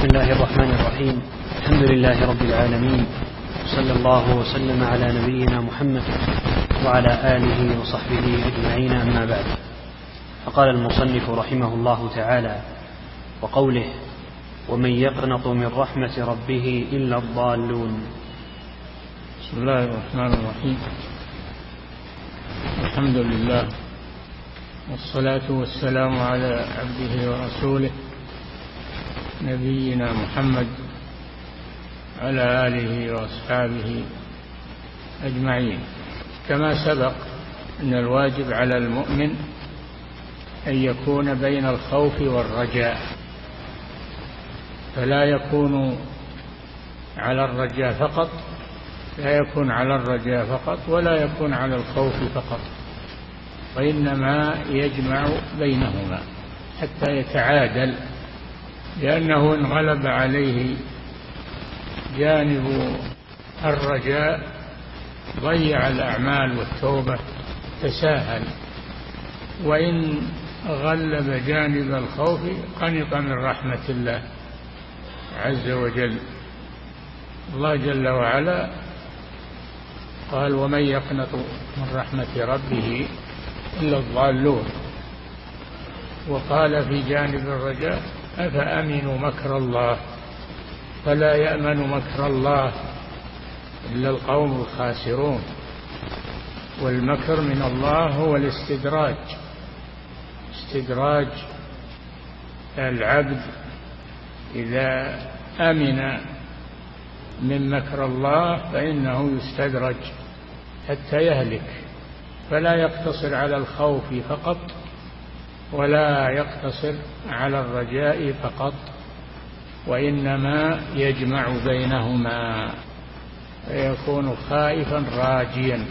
بسم الله الرحمن الرحيم. الحمد لله رب العالمين. صلى الله وسلم على نبينا محمد وعلى آله وصحبه أجمعين أما بعد. فقال المصنف رحمه الله تعالى وقوله ومن يقنط من رحمة ربه إلا الضالون. بسم الله الرحمن الرحيم. الحمد لله والصلاة والسلام على عبده ورسوله نبينا محمد على آله وأصحابه أجمعين. كما سبق أن الواجب على المؤمن أن يكون بين الخوف والرجاء فلا يكون على الرجاء فقط لا يكون على الرجاء فقط ولا يكون على الخوف فقط وإنما يجمع بينهما حتى يتعادل لأنه إن غلب عليه جانب الرجاء ضيع الأعمال والتوبة تساهل. وإن غلب جانب الخوف قنط من رحمة الله عز وجل. الله جل وعلا قال ومن يقنط من رحمة ربه إلا الضالون. وقال في جانب الرجاء أفأمنوا مكر الله فلا يأمن مكر الله إلا القوم الخاسرون والمكر من الله هو الاستدراج. استدراج العبد إذا أمن من مكر الله فإنه يستدرج حتى يهلك فلا يقتصر على الخوف فقط ولا يقتصر على الرجاء فقط وإنما يجمع بينهما فيكون خائفا راجيا.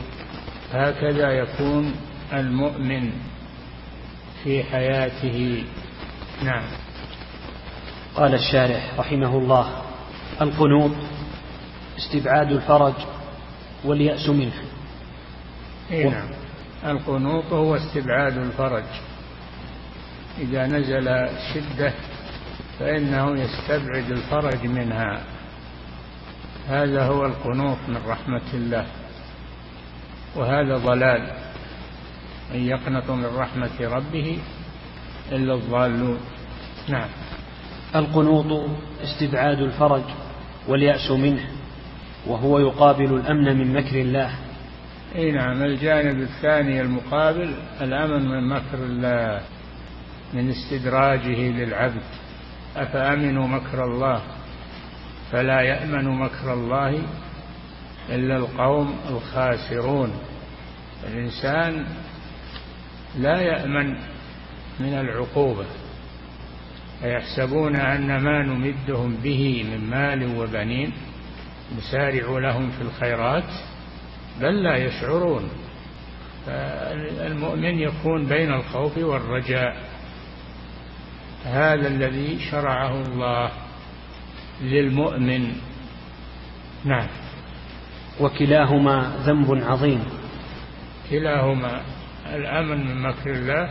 هكذا يكون المؤمن في حياته. نعم. قال الشارح رحمه الله القنوط استبعاد الفرج واليأس منه. إيه نعم. القنوط هو استبعاد الفرج. إذا نزل شدة فإنه يستبعد الفرج منها. هذا هو القنوط من رحمة الله وهذا ضلال. من يقنط من رحمة ربه إلا الضالون. نعم. القنوط استبعاد الفرج واليأس منه وهو يقابل الأمن من مكر الله. إي نعم. الجانب الثاني المقابل الأمن من مكر الله. من استدراجه للعبد افامنوا مكر الله؟ فلا يأمن مكر الله إلا القوم الخاسرون. الإنسان لا يأمن من العقوبة أيحسبون أن ما نمدهم به من مال وبنين نسارع لهم في الخيرات بل لا يشعرون. المؤمن يكون بين الخوف والرجاء. هذا الذي شرعه الله للمؤمن. نعم. وكلاهما ذنب عظيم. كلاهما الأمن من مكر الله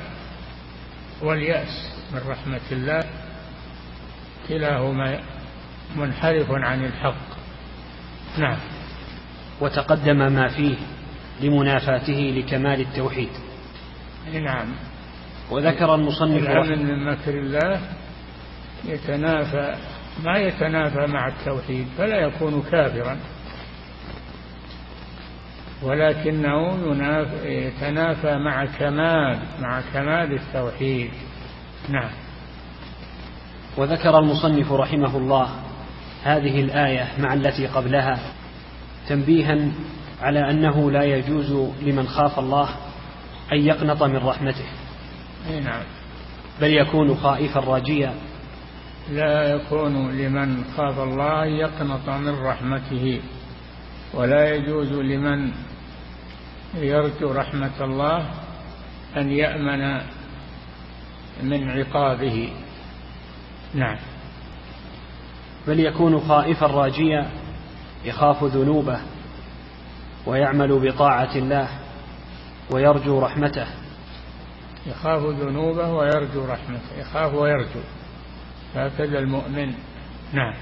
واليأس من رحمة الله. كلاهما منحرف عن الحق. نعم. وتقدم ما فيه لمنافاته لكمال التوحيد. نعم. وذكر المصنف من مكر الله. يتنافى ما يتنافى مع التوحيد فلا يكون كافرا. ولكنه يتنافى مع كمال مع كمال التوحيد. نعم. وذكر المصنف رحمه الله هذه الآية مع التي قبلها تنبيها على أنه لا يجوز لمن خاف الله أن يقنط من رحمته. أي نعم. بل يكون خائفا راجيا. لا يكون لمن خاف الله يقنط من رحمته ولا يجوز لمن يرجو رحمة الله أن يأمن من عقابه. نعم. بل يكون خائفا راجيا يخاف ذنوبه ويعمل بطاعة الله ويرجو رحمته. يخاف ذنوبه ويرجو رحمته يخاف ويرجو. هكذا المؤمن. نعم.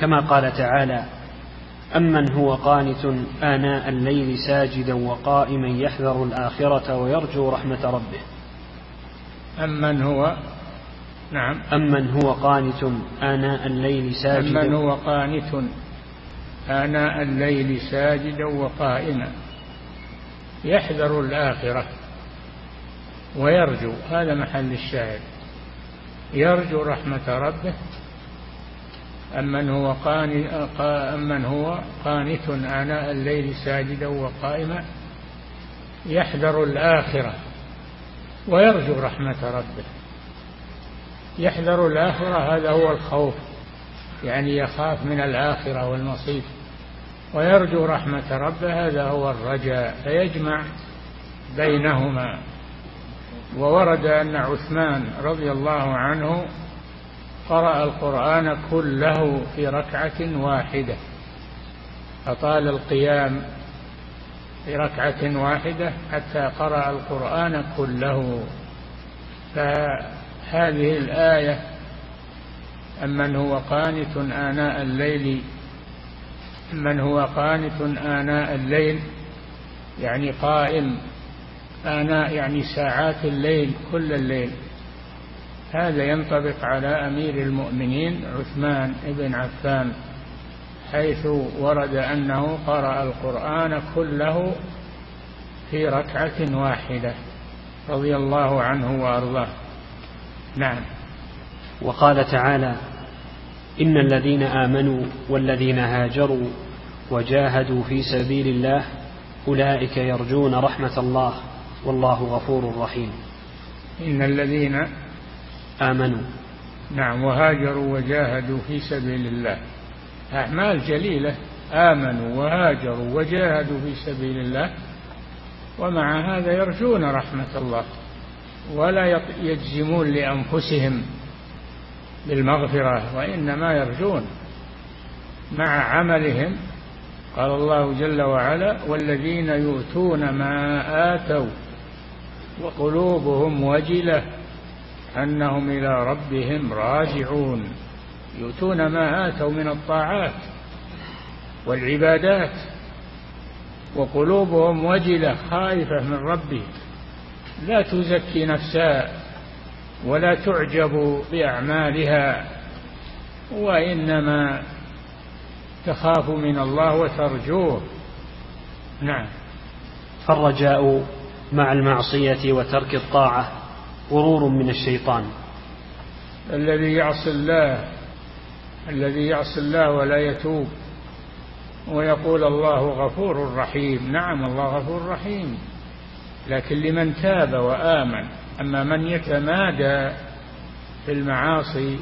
كما قال تعالى أمن هو قانت آناء الليل ساجدا وقائما يحذر الآخرة ويرجو رحمة ربه. أمن هو نعم. أمن هو قانت آناء الليل ساجدا. أمن هو قانت آناء الليل ساجدا وقائما يحذر الآخرة. ويرجو هذا محل الشاهد. يرجو رحمة ربه أمن هو أمن هو قانت آناء الليل ساجدا وقائما يحذر الآخرة. ويرجو رحمة ربه. يحذر الآخرة هذا هو الخوف يعني يخاف من الآخرة والمصير ويرجو رحمة ربه هذا هو الرجاء فيجمع بينهما. وورد أن عثمان رضي الله عنه قرأ القرآن كله في ركعة واحدة. أطال القيام في ركعة واحدة حتى قرأ القرآن كله. فهذه الآية أمن هو قانت آناء الليل من هو قانت آناء الليل يعني قائم آناء يعني ساعات الليل كل الليل. هذا ينطبق على أمير المؤمنين عثمان بن عفان حيث ورد أنه قرأ القرآن كله في ركعة واحدة رضي الله عنه وأرضاه. نعم. وقال تعالى إن الذين آمنوا والذين هاجروا وجاهدوا في سبيل الله أولئك يرجون رحمة الله. والله غفور رحيم. إن الذين آمنوا. نعم وهاجروا وجاهدوا في سبيل الله. أعمال جليلة. آمنوا وهاجروا وجاهدوا في سبيل الله. ومع هذا يرجون رحمة الله. ولا يجزمون لأنفسهم بالمغفرة وإنما يرجون مع عملهم. قال الله جل وعلا والذين يؤتون ما آتوا وقلوبهم وجلة أنهم إلى ربهم راجعون يؤتون ما آتوا من الطاعات والعبادات وقلوبهم وجلة خائفة من ربهم لا تزكي نفسها ولا تعجب بأعمالها وإنما تخاف من الله وترجوه. نعم. فالرجاء مع المعصية وترك الطاعة غرور من الشيطان. الذي يعصي الله الذي يعصي الله ولا يتوب ويقول الله غفور رحيم. نعم الله غفور رحيم. لكن لمن تاب وآمن أما من يتمادى في المعاصي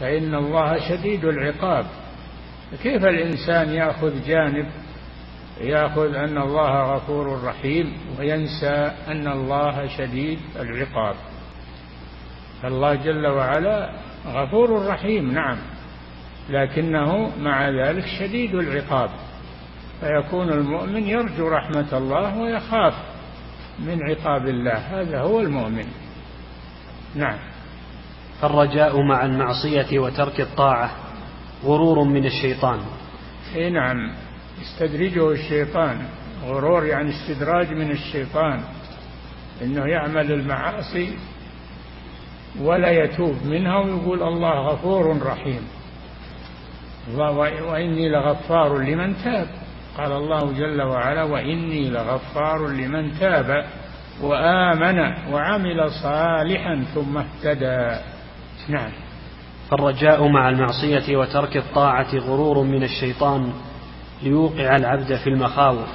فإن الله شديد العقاب. كيف الإنسان يأخذ جانب يأخذ أن الله غفور رحيم وينسى أن الله شديد العقاب. فالله جل وعلا غفور رحيم نعم لكنه مع ذلك شديد العقاب. فيكون المؤمن يرجو رحمة الله ويخاف من عقاب الله هذا هو المؤمن. نعم. فالرجاء مع المعصية وترك الطاعة غرور من الشيطان. اي نعم. يستدرجه الشيطان غرور يعني استدراج من الشيطان إنه يعمل المعاصي ولا يتوب منها ويقول الله غفور رحيم. وإني لغفار لمن تاب. قال الله جل وعلا وإني لغفار لمن تاب وآمن وعمل صالحا ثم اهتدى. نعم. فالرجاء مع المعصية وترك الطاعة غرور من الشيطان. ليوقع العبد في المخاوف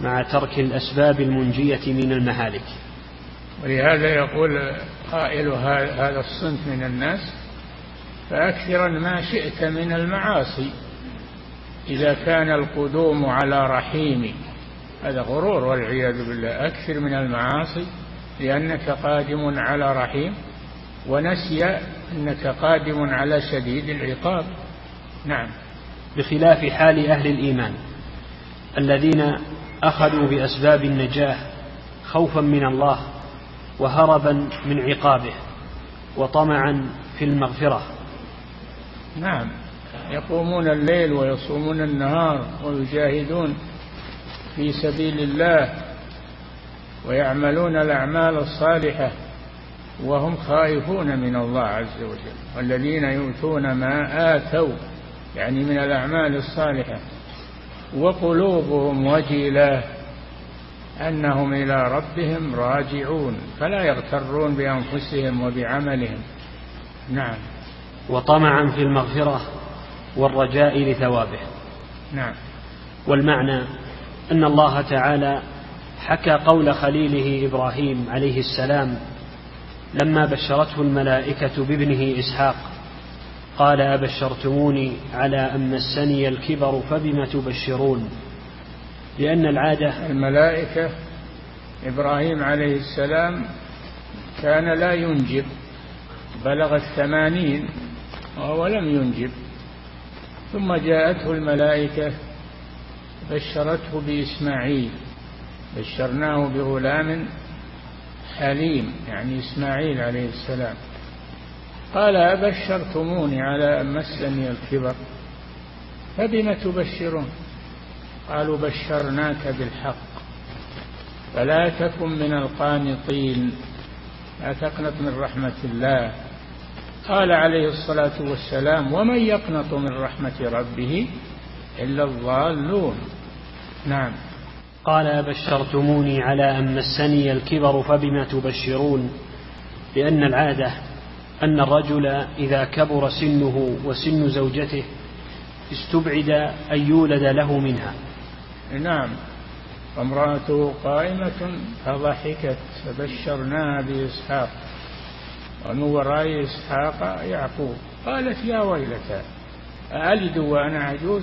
مع ترك الأسباب المنجية من المهالك. ولهذا يقول قائل هذا الصنف من الناس فأكثرا ما شئت من المعاصي إذا كان القدوم على رحيم هذا غرور والعياذ بالله. أكثر من المعاصي لأنك قادم على رحيم ونسي أنك قادم على شديد العقاب. نعم. بخلاف حال أهل الإيمان الذين أخذوا بأسباب النجاة خوفا من الله وهربا من عقابه وطمعا في المغفرة. نعم يقومون الليل ويصومون النهار ويجاهدون في سبيل الله ويعملون الأعمال الصالحة وهم خائفون من الله عز وجل والذين يؤتون ما آتوا يعني من الأعمال الصالحة. وقلوبهم وجلة أنهم إلى ربهم راجعون فلا يغترون بأنفسهم وبعملهم. نعم. وطمعا في المغفرة والرجاء لثوابه. نعم. والمعنى أن الله تعالى حكى قول خليله إبراهيم عليه السلام لما بشرته الملائكة بابنه إسحاق. قال أبشرتموني على أن مسني الكبر فبم تبشرون؟ لأن العادة الملائكة إبراهيم عليه السلام كان لا ينجب بلغ الثمانين وهو لم ينجب. ثم جاءته الملائكة بشرته بإسماعيل. بشرناه بغلام حليم يعني إسماعيل عليه السلام. قال أبشرتموني على أن مسني الكبر فبم تبشرون؟ قالوا بشرناك بالحق فلا تكن من القانطين. لا تقنط من رحمة الله. قال عليه الصلاة والسلام ومن يقنط من رحمة ربه إلا الضالون. نعم. قال أبشرتموني على أن مسني الكبر فبما تبشرون؟ لأن العادة أن الرجل إذا كبر سنه وسن زوجته استبعد أن يولد له منها. نعم. وامرأته قائمة فضحكت فبشرناها بإسحاق. ومن وراء إسحاق يعقوب قالت يا ويلتى أألد وأنا عجوز؟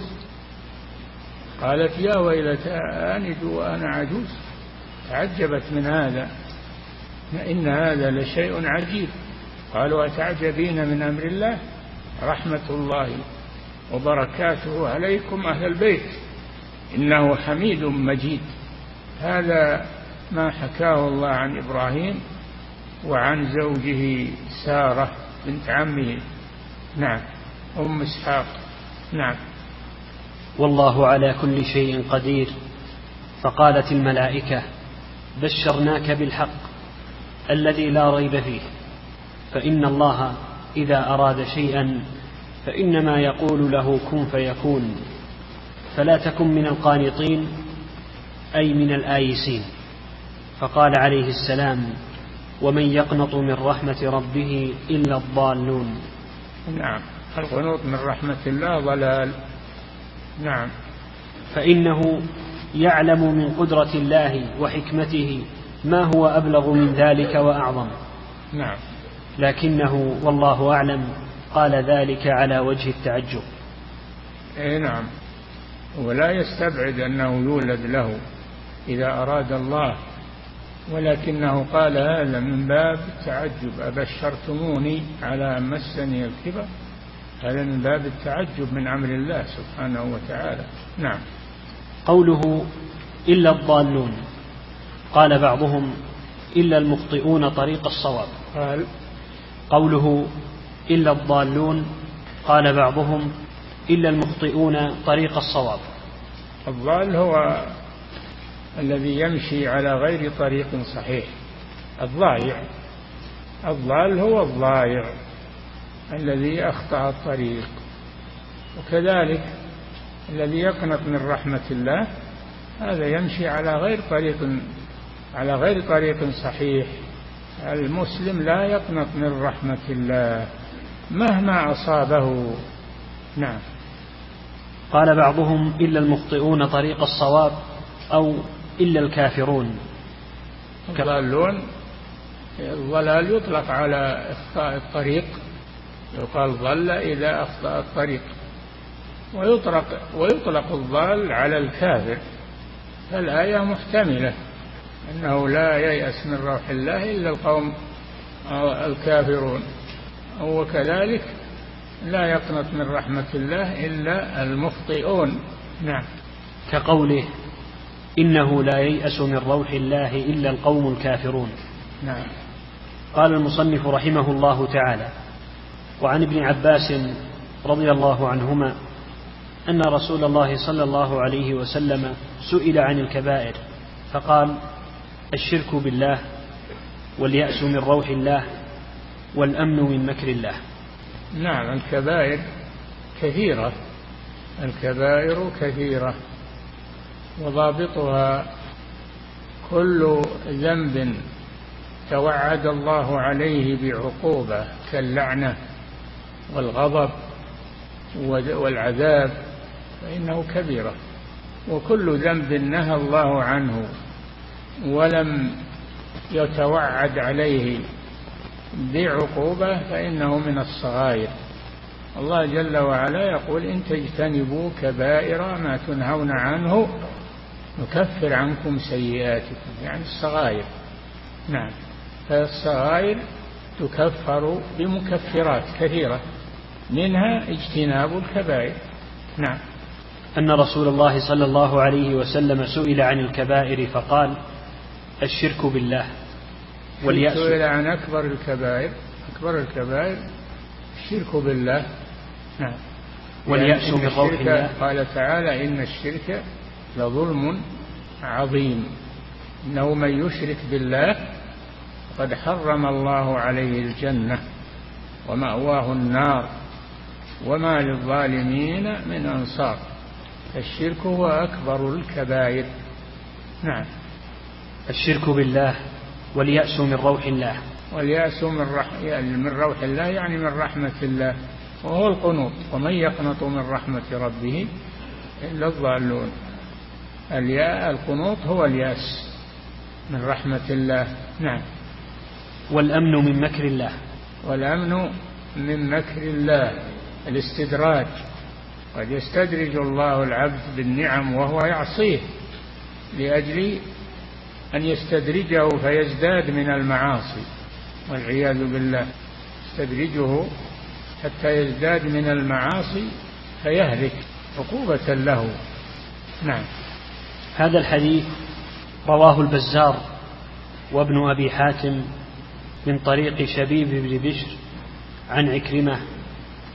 قالت يا ويلتى أألد وأنا عجوز. تعجبت من هذا إن هذا لشيء عجيب. قالوا أتعجبين من أمر الله؟ رحمة الله وبركاته عليكم أهل البيت. إنه حميد مجيد. هذا ما حكاه الله عن إبراهيم وعن زوجه سارة بنت عمه. نعم. أم إسحاق. نعم. والله على كل شيء قدير. فقالت الملائكة بشرناك بالحق الذي لا ريب فيه. فإن الله إذا أراد شيئا فإنما يقول له كن فيكون. فلا تكن من القانطين أي من الآيسين. فقال عليه السلام ومن يقنط من رحمة ربه إلا الضالون. نعم. القنوط من رحمة الله ضلال. نعم. فإنه يعلم من قدرة الله وحكمته ما هو أبلغ من ذلك وأعظم. نعم. لكنه والله أعلم قال ذلك على وجه التعجب. اي نعم. ولا يستبعد أنه يولد له إذا أراد الله. ولكنه قال هذا من باب التعجب. أبشرتموني على أن مسني الكبر. هذا من باب التعجب من أمر الله سبحانه وتعالى. نعم. قوله إلا الضالون. قال بعضهم إلا المخطئون طريق الصواب. قال قوله إلا الضالون قال بعضهم إلا المخطئون طريق الصواب. الضال هو الذي يمشي على غير طريق صحيح. الضايع. الضال هو الضايع الذي أخطأ الطريق. وكذلك الذي يقنط من رحمة الله هذا يمشي على غير طريق على غير طريق صحيح. المسلم لا يقنط من رحمة الله مهما أصابه. نعم. قال بعضهم إلا المخطئون طريق الصواب أو إلا الكافرون. الضالون الضلال يطلق على إخطاء الطريق. يقال ضل إذا أخطأ الطريق. ويطلق ويطلق الضال على الكافر. فالآية محتملة. أنه لا ييأس من روح الله إلا القوم الكافرون. وكذلك لا يقنط من رحمة الله إلا المخطئون. نعم. كقوله إنه لا ييأس من روح الله إلا القوم الكافرون. نعم. قال المصنف رحمه الله تعالى وعن ابن عباس رضي الله عنهما أن رسول الله صلى الله عليه وسلم سئل عن الكبائر فقال الشرك بالله واليأس من روح الله والأمن من مكر الله. نعم الكبائر كثيرة الكبائر كثيرة وضابطها كل ذنب توعد الله عليه بعقوبة كاللعنة والغضب والعذاب فإنه كبيرة. وكل ذنب نهى الله عنه ولم يتوعد عليه بعقوبة فإنه من الصغائر. الله جل وعلا يقول إن تجتنبوا كبائر ما تنهون عنه نكفر عنكم سيئاتكم يعني الصغائر. نعم فالصغائر تكفر بمكفرات كثيرة منها اجتناب الكبائر. نعم. أن رسول الله صلى الله عليه وسلم سئل عن الكبائر فقال الشرك بالله واليأس. سئل عن أكبر الكبائر. أكبر الكبائر الشرك بالله. نعم. واليأس روح الله. قال تعالى إن الشرك لظلم عظيم. إنه من يشرك بالله قد حرم الله عليه الجنة ومأواه النار وما للظالمين من أنصار. الشرك هو أكبر الكبائر. نعم. الشرك بالله واليأس من روح الله. واليأس من, رح يعني من روح الله يعني من رحمة الله. وهو القنوط. ومن يقنط من رحمة ربه إلا الضالون. الياء القنوط هو اليأس من رحمة الله. نعم. والأمن من مكر الله. والأمن من مكر الله. الاستدراج. قد يستدرج الله العبد بالنعم وهو يعصيه لأجل أن يستدرجه فيزداد من المعاصي والعياذ بالله. يستدرجه حتى يزداد من المعاصي فيهلك عقوبة له. نعم. هذا الحديث رواه البزار وابن أبي حاتم من طريق شبيب بن بشر عن عكرمة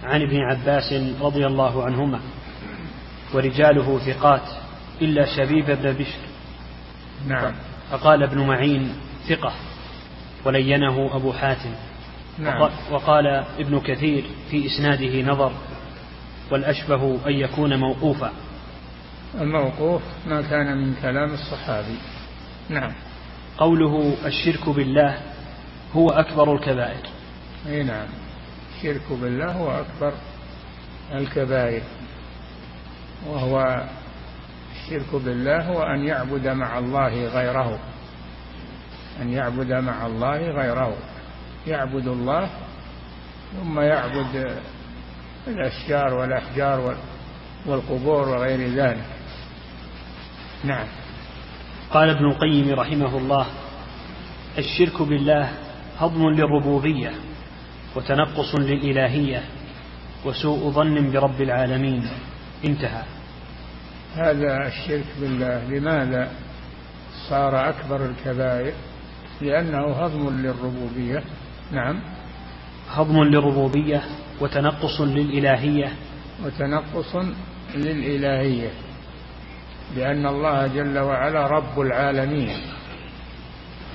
عن ابن عباس رضي الله عنهما ورجاله ثقات إلا شبيب بن بشر. نعم. فقال ابن معين ثقة ولينه أبو حاتم. نعم. وقال ابن كثير في إسناده نظر والأشبه أن يكون موقوفا. الموقوف ما كان من كلام الصحابي. نعم. قوله الشرك بالله هو أكبر الكبائر. أي نعم. الشرك بالله هو أكبر الكبائر وهو الشرك بالله هو أن يعبد مع الله غيره. أن يعبد مع الله غيره. يعبد الله ثم يعبد الأشجار والأحجار والقبور وغير ذلك. نعم. قال ابن القيم رحمه الله الشرك بالله هضم للربوبية وتنقص للإلهية وسوء ظن برب العالمين. انتهى. هذا الشرك بالله لماذا صار أكبر الكبائر؟ لأنه هضم للربوبية. نعم. هضم للربوبية وتنقص للإلهية. وتنقص للإلهية. لأن الله جل وعلا رب العالمين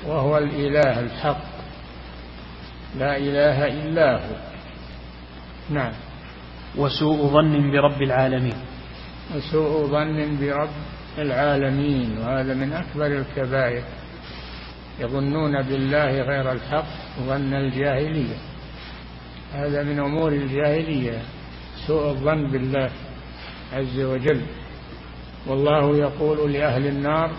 وهو الإله الحق. لا إله إلا هو. نعم. وسوء ظن برب العالمين. وسوء ظن برب العالمين وهذا من أكبر الكبائر. يظنون بالله غير الحق ظن الجاهلية. هذا من أمور الجاهلية سوء الظن بالله عز وجل. والله يقول لأهل النار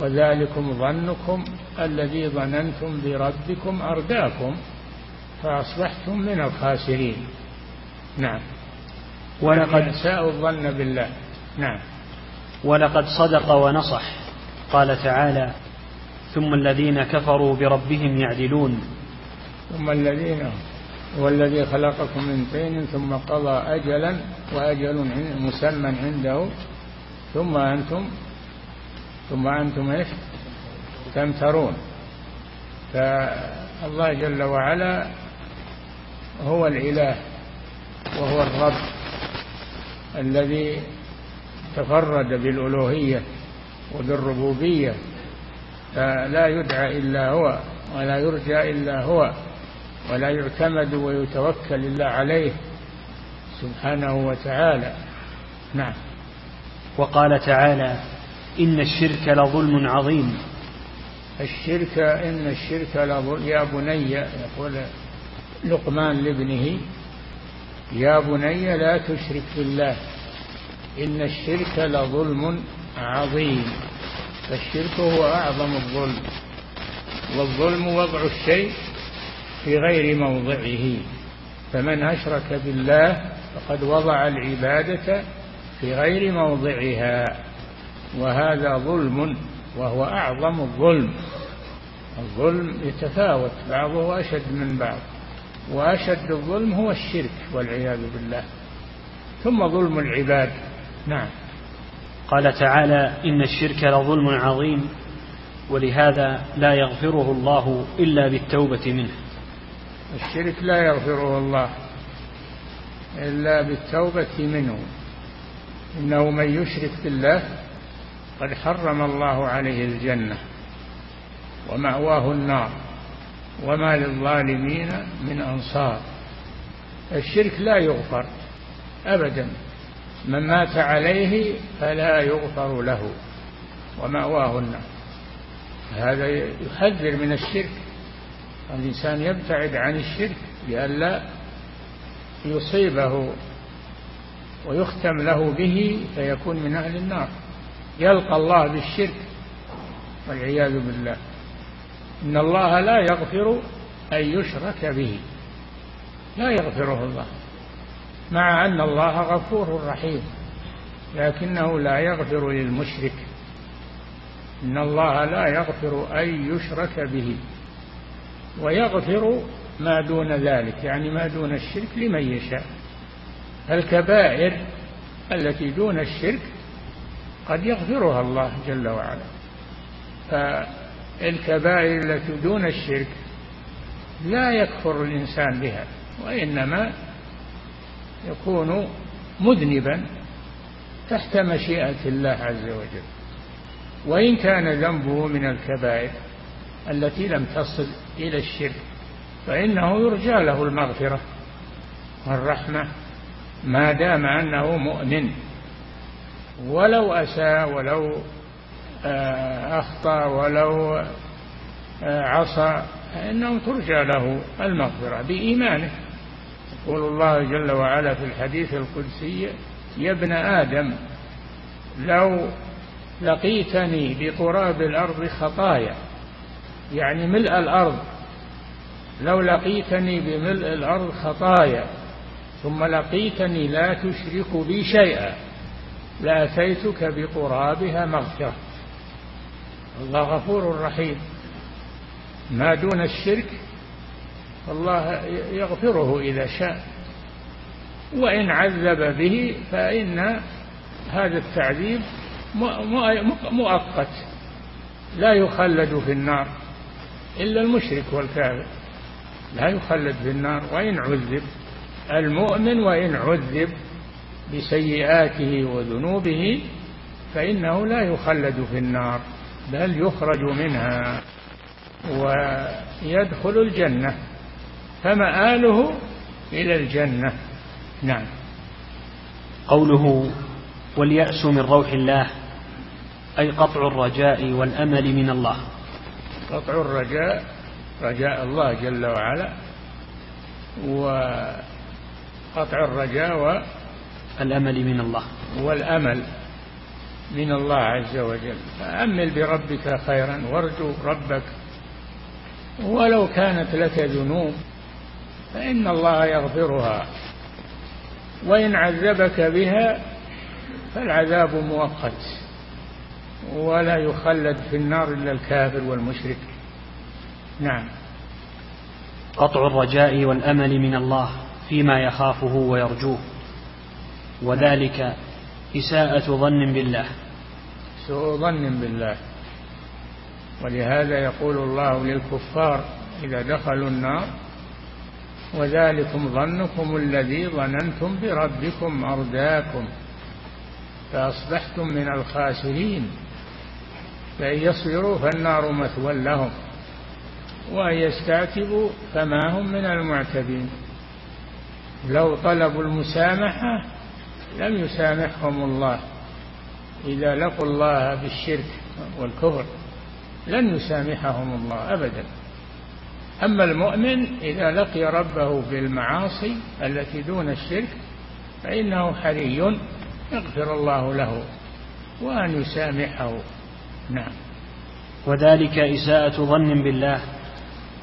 وذلكم ظنكم الذي ظننتم بربكم أرداكم فأصبحتم من الخاسرين. نعم. ولقد ساءوا الظن بالله. نعم. ولقد صدق ونصح. قال تعالى ثم الذين كفروا بربهم يعدلون. ثم الذين هو الذي خلقكم من طين ثم قضى أجلا وأجل مسمى عنده. ثم أنتم ثم أنتم إيش؟ تمترون. فالله جل وعلا هو الإله وهو الرب. الذي تفرد بالألوهية وبالربوبية فلا يدعى إلا هو ولا يرجى إلا هو ولا يعتمد ويتوكل إلا عليه سبحانه وتعالى. نعم. وقال تعالى إن الشرك لظلم عظيم. الشرك إن الشرك لظلم يا بني يقول لقمان لابنه يا بني لا تشرك بالله إن الشرك لظلم عظيم. فالشرك هو أعظم الظلم والظلم وضع الشيء في غير موضعه. فمن أشرك بالله فقد وضع العبادة في غير موضعها وهذا ظلم وهو أعظم الظلم. الظلم يتفاوت بعضه أشد من بعض. وأشد الظلم هو الشرك والعياذ بالله. ثم ظلم العباد. نعم. قال تعالى إن الشرك لظلم عظيم ولهذا لا يغفره الله إلا بالتوبة منه. الشرك لا يغفره الله إلا بالتوبة منه. إنه من يشرك بالله قد حرم الله عليه الجنة ومأواه النار. وما للظالمين من أنصار. الشرك لا يغفر أبدا. من مات عليه فلا يغفر له ومأواه النار. هذا يحذر من الشرك. الإنسان يبتعد عن الشرك لئلا يصيبه ويختم له به فيكون من أهل النار. يلقى الله بالشرك والعياذ بالله. إن الله لا يغفر أن يشرك به. لا يغفره الله. مع أن الله غفور رحيم. لكنه لا يغفر للمشرك. إن الله لا يغفر أن يشرك به. ويغفر ما دون ذلك. يعني ما دون الشرك لمن يشاء. الكبائر التي دون الشرك قد يغفرها الله جل وعلا. فالكبائر التي دون الشرك لا يكفر الإنسان بها وإنما يكون مذنبا تحت مشيئة الله عز وجل. وإن كان ذنبه من الكبائر التي لم تصل إلى الشرك فإنه يرجى له المغفرة والرحمة ما دام أنه مؤمن. ولو أساء ولو أخطأ ولو آه، عصى فإنه ترجى له المغفرة بإيمانه. يقول الله جل وعلا في الحديث القدسي يا ابن آدم لو لقيتني بقراب الأرض خطايا يعني ملء الأرض لو لقيتني بملء الأرض خطايا ثم لقيتني لا تشرك بي شيئا لأتيتك بقرابها مغفرة. الله غفور رحيم. ما دون الشرك الله يغفره إذا شاء. وإن عذب به فإن هذا التعذيب مؤقت. لا يخلد في النار إلا المشرك والكافر. لا يخلد في النار. وإن عذب المؤمن وإن عذب بسيئاته وذنوبه فإنه لا يخلد في النار. بل يخرج منها ويدخل الجنة فمآله إلى الجنة. نعم. قوله واليأس من روح الله أي قطع الرجاء والأمل من الله. قطع الرجاء رجاء الله جل وعلا وقطع الرجاء والأمل من الله. والأمل. من الله عز وجل. فأمل بربك خيرا وارجو ربك. ولو كانت لك ذنوب فإن الله يغفرها. وإن عذبك بها فالعذاب مؤقت. ولا يخلد في النار إلا الكافر والمشرك. نعم. قطع الرجاء والأمل من الله فيما يخافه ويرجوه. وذلك إساءة ظن بالله. سوء ظن بالله. ولهذا يقول الله للكفار إذا دخلوا النار وذلكم ظنكم الذي ظننتم بربكم أرداكم. فأصبحتم من الخاسرين. فإن يصبروا فالنار مثوى لهم وأن يستعتبوا فما هم من المعتبين لو طلبوا المسامحة لم يسامحهم الله. إذا لقوا الله بالشرك والكفر لن يسامحهم الله أبدا. أما المؤمن إذا لقي ربه بالمعاصي التي دون الشرك فإنه حري يغفر الله له وأن يسامحه. نعم. وذلك إساءة ظن بالله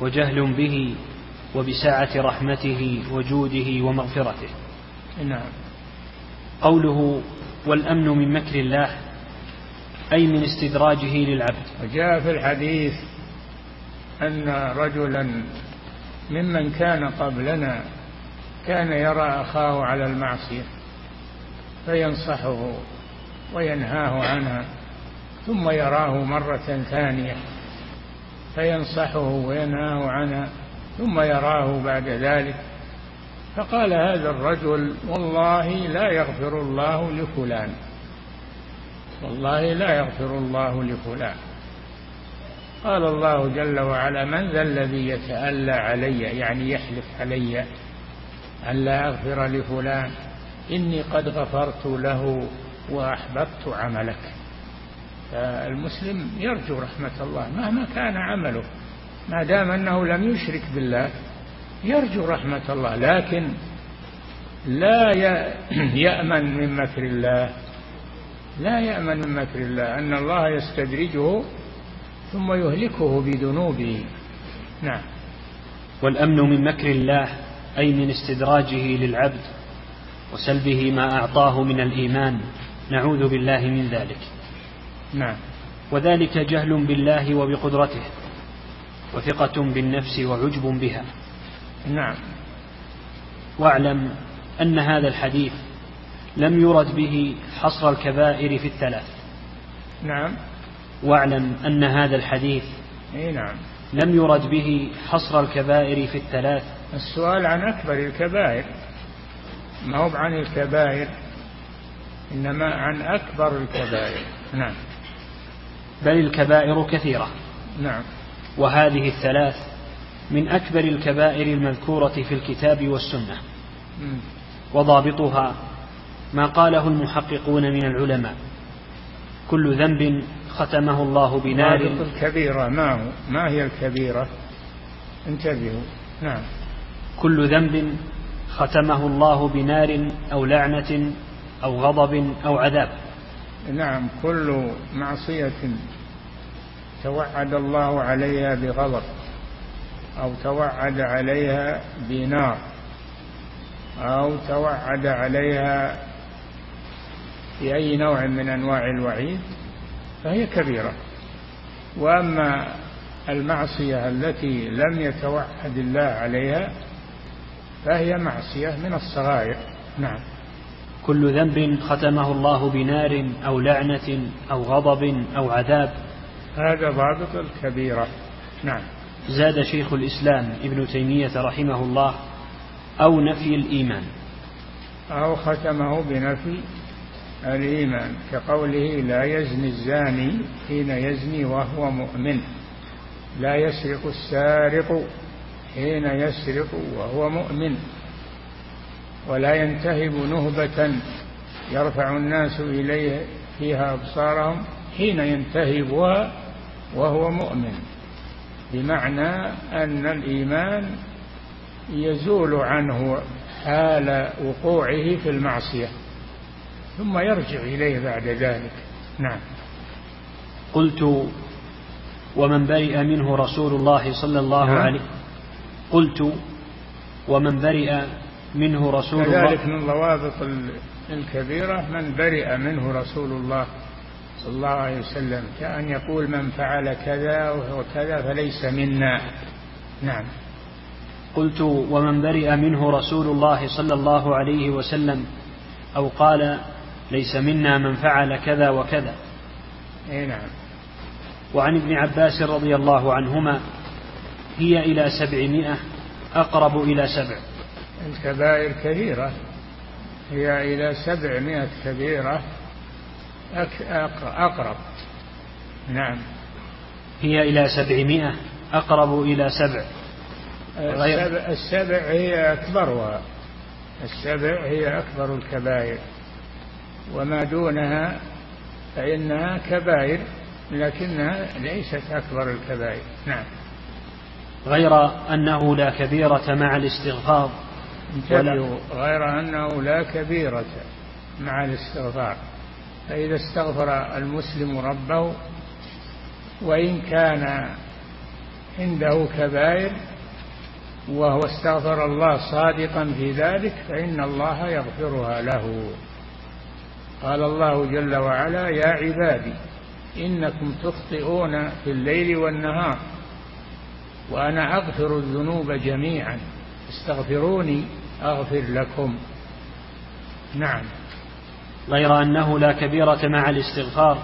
وجهل به وبسعة رحمته وجوده ومغفرته. نعم. قوله والأمن من مكر الله أي من استدراجه للعبد. وجاء في الحديث أن رجلا ممن كان قبلنا كان يرى أخاه على المعصية فينصحه وينهاه عنها ثم يراه مرة ثانية فينصحه وينهاه عنها ثم يراه بعد ذلك فقال هذا الرجل والله لا يغفر الله لفلان والله لا يغفر الله لفلان. قال الله جل وعلا من ذا الذي يتألى علي يعني يحلف علي أن لا أغفر لفلان إني قد غفرت له وأحببت عملك. فالمسلم يرجو رحمة الله مهما كان عمله ما دام أنه لم يشرك بالله يرجو رحمة الله لكن لا يأمن من مكر الله. لا يأمن من مكر الله أن الله يستدرجه ثم يهلكه بذنوبه. نعم. والأمن من مكر الله أي من استدراجه للعبد وسلبه ما أعطاه من الإيمان. نعوذ بالله من ذلك. نعم. وذلك جهل بالله وبقدرته وثقة بالنفس وعجب بها. نعم. واعلم أن هذا الحديث لم يرد به حصر الكبائر في الثلاث. نعم. واعلم أن هذا الحديث إي نعم. لم يرد به حصر الكبائر في الثلاث. السؤال عن أكبر الكبائر. ما هو عن الكبائر؟ إنما عن أكبر الكبائر. نعم. بل الكبائر كثيرة. نعم. وهذه الثلاث من أكبر الكبائر المذكورة في الكتاب والسنة. وضابطها ما قاله المحققون من العلماء. كل ذنب ختمه الله بنار. الكبيرة ما هو؟ ما هي الكبيرة؟ انتبهوا. نعم. كل ذنب ختمه الله بنار أو لعنة أو غضب أو عذاب. نعم كل معصية توعد الله عليها بغضب. أو توعد عليها بنار أو توعد عليها بأي نوع من أنواع الوعيد فهي كبيرة. وأما المعصية التي لم يتوعد الله عليها فهي معصية من الصغائر. نعم. كل ذنب ختمه الله بنار أو لعنة أو غضب أو عذاب. هذا ضابط الكبيرة. نعم. زاد شيخ الإسلام ابن تيمية رحمه الله أو نفي الإيمان. أو ختمه بنفي الإيمان كقوله لا يزني الزاني حين يزني وهو مؤمن. لا يسرق السارق حين يسرق وهو مؤمن. ولا ينتهب نهبة يرفع الناس إليه فيها أبصارهم حين ينتهبها وهو مؤمن. بمعنى أن الإيمان يزول عنه حال وقوعه في المعصية ثم يرجع إليه بعد ذلك. نعم. قلت ومن برئ منه رسول الله صلى الله نعم. عليه قلت ومن برئ منه رسول الله. كذلك من ضوابط الكبيرة من برئ منه رسول الله صلى الله عليه وسلم كأن يقول من فعل كذا وكذا فليس منا. نعم. قلت ومن برئ منه رسول الله صلى الله عليه وسلم أو قال ليس منا من فعل كذا وكذا اي نعم. وعن ابن عباس رضي الله عنهما هي إلى سبعمائة أقرب إلى سبع الكبائر كثيرة هي إلى سبعمائة كبيرة. أقرب. نعم. هي إلى سبعمائة أقرب إلى سبع. السبع, السبع هي أكبرها السبع هي أكبر الكبائر. وما دونها فإنها كبائر لكنها ليست أكبر الكبائر. نعم. غير أنه لا كبيرة مع الاستغفار. ولا غير أنه لا كبيرة مع الاستغفار. فإذا استغفر المسلم ربه وإن كان عنده كبائر وهو استغفر الله صادقا في ذلك فإن الله يغفرها له. قال الله جل وعلا يا عبادي إنكم تخطئون في الليل والنهار وأنا أغفر الذنوب جميعا استغفروني أغفر لكم. نعم. غير أنه لا كبيرة مع الاستغفار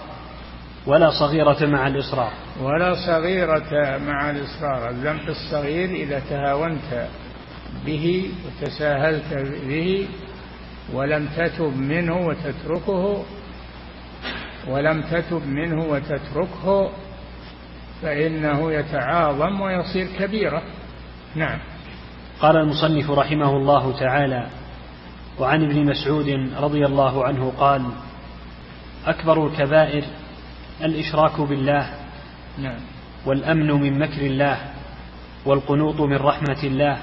ولا صغيرة مع الإصرار. ولا صغيرة مع الإصرار. الذنب الصغير إذا تهاونت به وتساهلت به ولم تتب منه وتتركه ولم تتب منه وتتركه فإنه يتعاظم ويصير كبيرة. نعم. قال المصنف رحمه الله تعالى وعن ابن مسعود رضي الله عنه قال أكبر الكبائر الإشراك بالله نعم. والأمن من مكر الله والقنوط من رحمة الله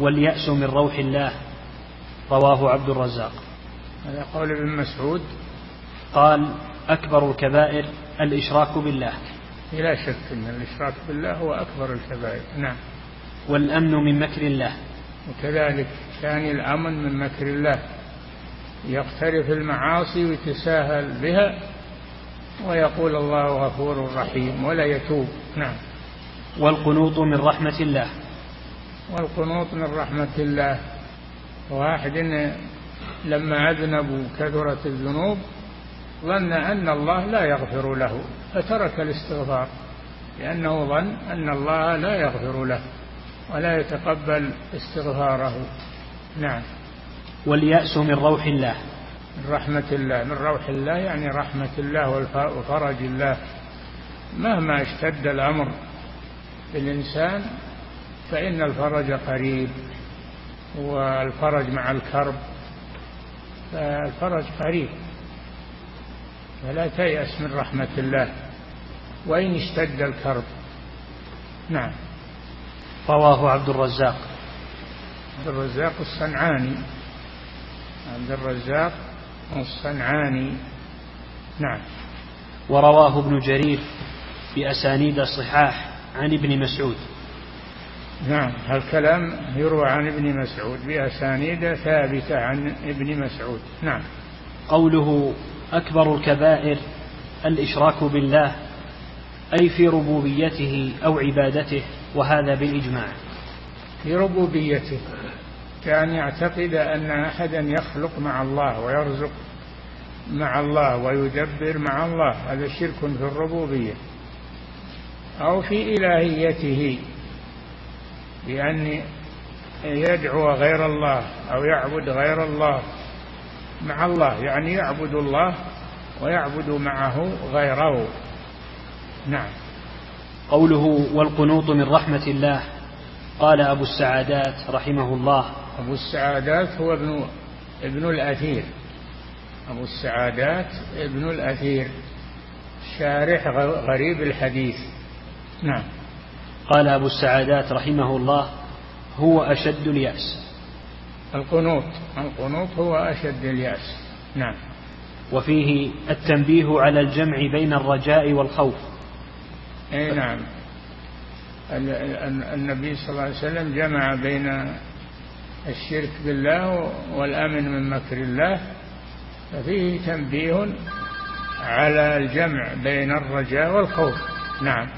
واليأس من روح الله. رواه عبد الرزاق. هذا قول ابن مسعود. قال أكبر الكبائر الإشراك بالله. لا شك أن الإشراك بالله هو أكبر الكبائر. نعم. والأمن من مكر الله. وكذلك ثاني الأمن من مكر الله. يقترف المعاصي ويتساهل بها ويقول الله غفور رحيم ولا يتوب. نعم. والقنوط من رحمة الله. والقنوط من رحمة الله. واحد لما أذنبوا كثرت الذنوب ظن أن الله لا يغفر له فترك الاستغفار لأنه ظن أن الله لا يغفر له ولا يتقبل استغفاره. نعم. واليأس من روح الله. من رحمة الله. من روح الله يعني رحمة الله وفرج الله. مهما اشتد الأمر بالإنسان فإن الفرج قريب والفرج مع الكرب فالفرج قريب. فلا تيأس من رحمة الله. وإن اشتد الكرب. نعم. رواه عبد الرزاق. عبد الرزاق الصنعاني. عبد الرزاق الصنعاني. نعم. ورواه ابن جرير بأسانيد الصحاح عن ابن مسعود. نعم. هالكلام يروى عن ابن مسعود بأسانيد ثابتة عن ابن مسعود. نعم. قوله أكبر الكبائر الإشراك بالله أي في ربوبيته أو عبادته وهذا بالإجماع. في ربوبيته. كأن يعتقد أن أحدا يخلق مع الله ويرزق مع الله ويدبر مع الله. هذا شرك في الربوبية. أو في إلهيته بأن يدعو غير الله أو يعبد غير الله مع الله يعني يعبد الله ويعبد معه غيره. نعم. قوله والقنوط من رحمة الله قال أبو السعادات رحمه الله أبو السعادات هو ابن ابن الأثير. أبو السعادات ابن الأثير. شارح غريب الحديث. نعم. قال أبو السعادات رحمه الله هو أشد اليأس. القنوط. القنوط هو أشد اليأس. نعم. وفيه التنبيه على الجمع بين الرجاء والخوف. إي نعم. النبي صلى الله عليه وسلم جمع بين الشرك بالله والأمن من مكر الله ففيه تنبيه على الجمع بين الرجاء والخوف. نعم.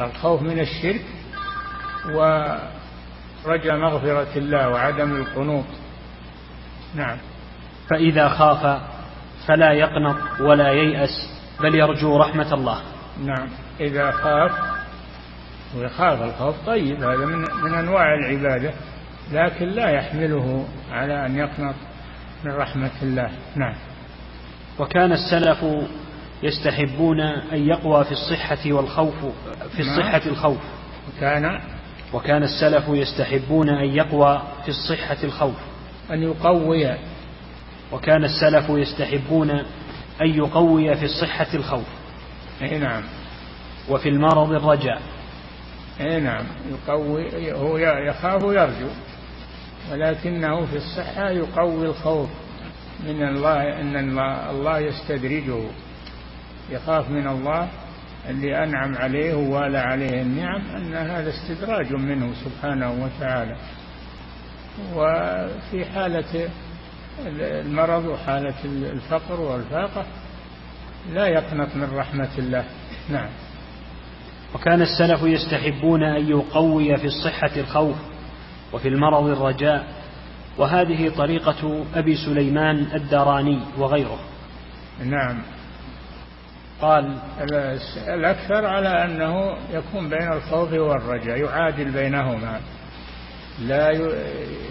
الخوف من الشرك ورجى مغفرة الله وعدم القنوط. نعم. فإذا خاف فلا يقنط ولا ييأس بل يرجو رحمة الله. نعم. إذا خاف ويخاف الخوف طيب هذا من, من أنواع العبادة. لكن لا يحمله على أن يقنط من رحمة الله. نعم. وكان السلف يستحبون أن يقوى في الصحة والخوف في. الصحة الخوف. وكان وكان السلف يستحبون أن يقوى في الصحة الخوف. أن يقوي. وكان السلف يستحبون أن يقوي في الصحة الخوف. أي نعم. وفي المرض الرجاء. أي نعم. يقوي هو يخاف يرجو ولكنه في الصحة يقوي الخوف من الله أن الله يستدرجه. يخاف من الله اللي أنعم عليه ووالى عليه النعم أن هذا استدراج منه سبحانه وتعالى. وفي حالة المرض وحالة الفقر والفاقة لا يقنط من رحمة الله. نعم. وكان السلف يستحبون أن يقوي في الصحة الخوف. وفي المرض الرجاء وهذه طريقة أبي سليمان الدراني وغيره. نعم. قال الأكثر على أنه يكون بين الخوف والرجاء يعادل بينهما. لا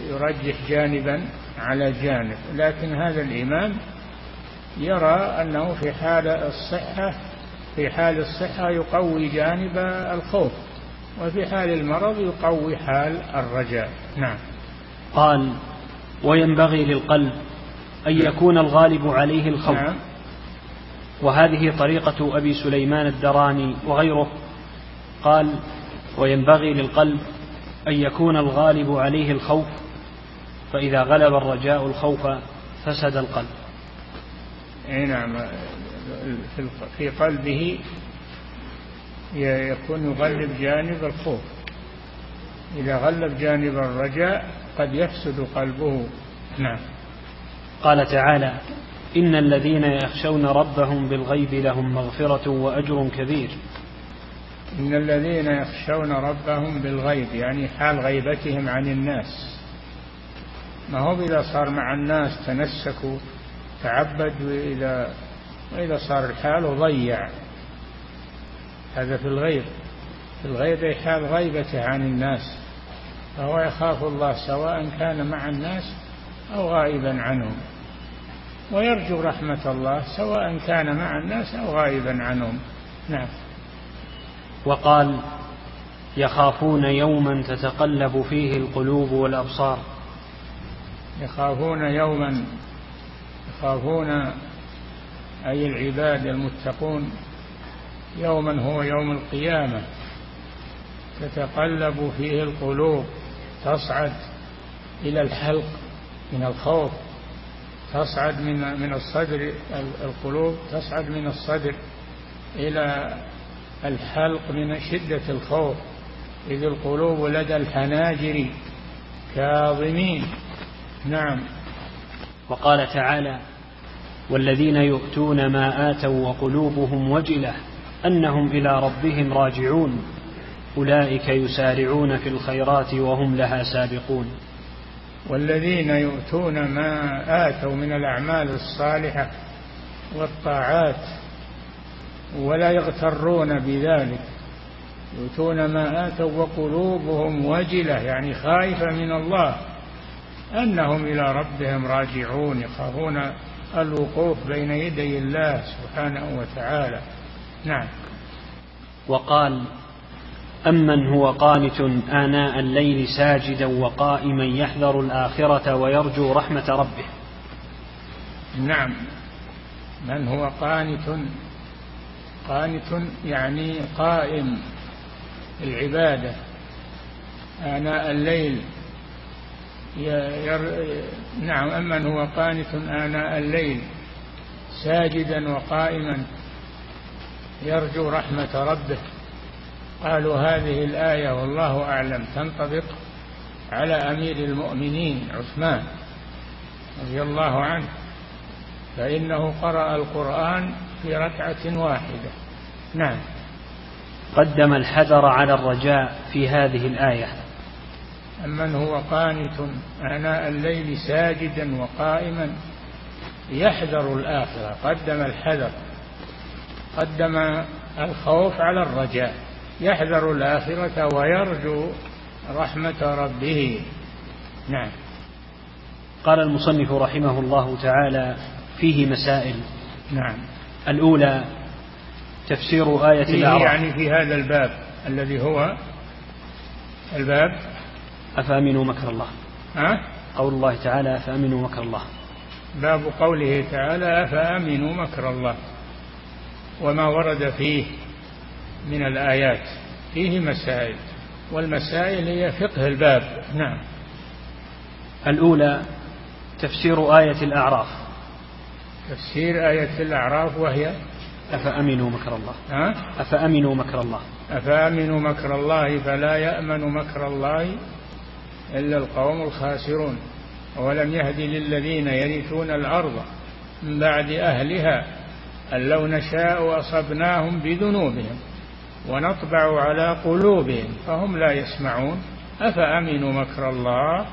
يرجح جانبا على جانب لكن هذا الإمام يرى أنه في حال الصحة في حال الصحة يقوي جانب الخوف. وفي حال المرض يقوي حال الرجاء. نعم. قال وينبغي للقلب أن يكون الغالب عليه الخوف. نعم. وهذه طريقة أبي سليمان الدراني وغيره. قال وينبغي للقلب أن يكون الغالب عليه الخوف فإذا غلب الرجاء الخوف فسد القلب. أي نعم. في قلبه يكون يغلب جانب الخوف. إذا غلب جانب الرجاء قد يفسد قلبه. نعم. قال تعالى إن الذين يخشون ربهم بالغيب لهم مغفرة وأجر كبير. إن الذين يخشون ربهم بالغيب يعني حال غيبتهم عن الناس. ما هو إذا صار مع الناس تنسكوا تعبد وإذا وإذا صار الحال ضيع. هذا في الغيب. في الغيب حال غيبته عن الناس فهو يخاف الله سواء كان مع الناس أو غائبا عنهم. ويرجو رحمة الله سواء كان مع الناس أو غائبا عنهم. نعم. وقال يخافون يوما تتقلب فيه القلوب والأبصار. يخافون يوما يخافون أي العباد المتقون. يوما هو يوم القيامة. تتقلب فيه القلوب تصعد إلى الحلق من الخوف تصعد من من الصدر القلوب تصعد من الصدر إلى الحلق من شدة الخوف. إذ القلوب لدى الحناجر كاظمين. نعم. وقال تعالى والذين يؤتون ما آتوا وقلوبهم وجلة أنهم إلى ربهم راجعون. أولئك يسارعون في الخيرات وهم لها سابقون. والذين يؤتون ما آتوا من الأعمال الصالحة والطاعات ولا يغترون بذلك. يؤتون ما آتوا وقلوبهم وجلة يعني خائفة من الله أنهم إلى ربهم راجعون يخافون الوقوف بين يدي الله سبحانه وتعالى. نعم. وقال أمن هو قانت آناء الليل ساجدا وقائما يحذر الآخرة ويرجو رحمة ربه. نعم. من هو قانت؟ قانت يعني قائم العبادة. آناء الليل ير... نعم أمن هو قانت آناء الليل ساجدا وقائما. يرجو رحمة ربه. قالوا هذه الآية والله أعلم. تنطبق على أمير المؤمنين عثمان رضي الله عنه فإنه قرأ القرآن في ركعة واحدة. نعم. قدم الحذر على الرجاء في هذه الآية. أمن هو قانت آناء الليل ساجدا وقائما. يحذر الآخرة. قدم الحذر. قدم الخوف على الرجاء يحذر الآخرة ويرجو رحمة ربه. نعم. قال المصنف رحمه الله تعالى فيه مسائل. نعم. الأولى تفسير آية الأعراف. يعني في هذا الباب الذي هو الباب أفأمنوا مكر الله. ها؟ قول الله تعالى أفأمنوا مكر الله. باب قوله تعالى أفأمنوا مكر الله. وما ورد فيه من الآيات فيه مسائل والمسائل هي فقه الباب. نعم. الأولى تفسير آية الأعراف. تفسير آية الأعراف وهي؟ أفأمنوا مكر الله. ها؟ أفأمنوا مكر الله. أفأمنوا مكر الله فلا يأمن مكر الله إلا القوم الخاسرون. ولم يهد للذين يرثون الأرض من بعد أهلها أن لو نشاء أصبناهم بذنوبهم ونطبع على قلوبهم فهم لا يسمعون. أفأمنوا مكر الله؟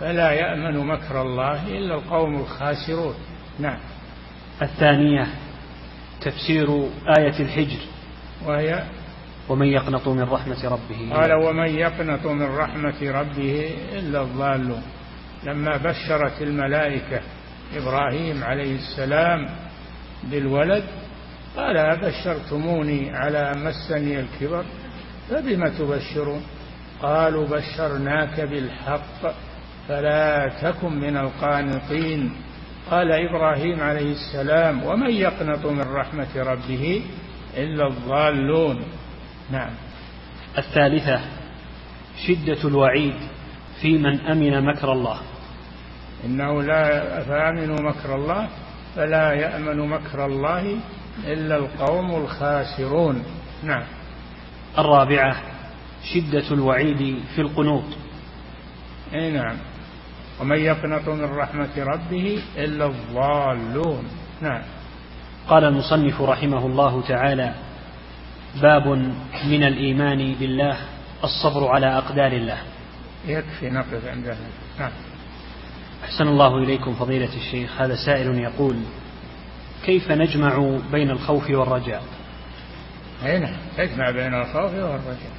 فلا يأمن مكر الله إلا القوم الخاسرون. نعم. الثانية تفسير آية الحجر. وهي ومن يقنط من رحمة ربه. قال ومن يقنط من رحمة ربه إلا الضالون. لما بشرت الملائكة إبراهيم عليه السلام بالولد قال أبشرتموني على مسني الكبر فبم تبشرون؟ قالوا بشرناك بالحق فلا تكن من القانطين. قال إبراهيم عليه السلام ومن يقنط من رحمة ربه إلا الضالون. نعم. الثالثة شدة الوعيد في من أمن مكر الله. إنه لا فآمنوا مكر الله فلا يأمن مكر الله إلا القوم الخاسرون. نعم. الرابعة شدة الوعيد في القنوط. أي نعم. ومن يقنط من رحمة ربه إلا الضالون. نعم. قال المصنف رحمه الله تعالى باب من الإيمان بالله الصبر على أقدار الله. يكفي نقف عند هذا نعم. أحسن الله إليكم فضيلة الشيخ. هذا سائل يقول كيف نجمع بين الخوف والرجاء؟ أي نعم تجمع بين الخوف والرجاء.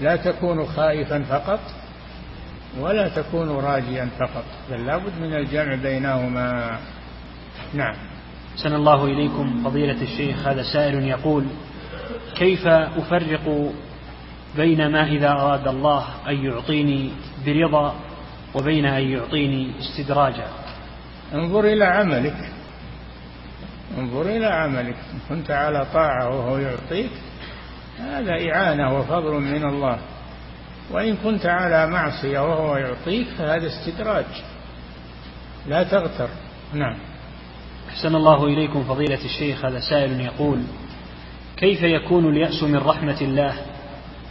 لا تكون خائفا فقط ولا تكون راجيا فقط بل لابد من الجمع بينهما. نعم. أحسن الله إليكم فضيلة الشيخ. هذا سائل يقول كيف أفرق بين ما إذا أراد الله أن يعطيني برضا وبين أن يعطيني استدراجا. انظر إلى عملك. انظر إلى عملك. إن كنت على طاعة وهو يعطيك هذا إعانة وفضل من الله. وإن كنت على معصية وهو يعطيك فهذا استدراج. لا تغتر. نعم. أحسن الله إليكم فضيلة الشيخ. هذا سائل يقول كيف يكون اليأس من رحمة الله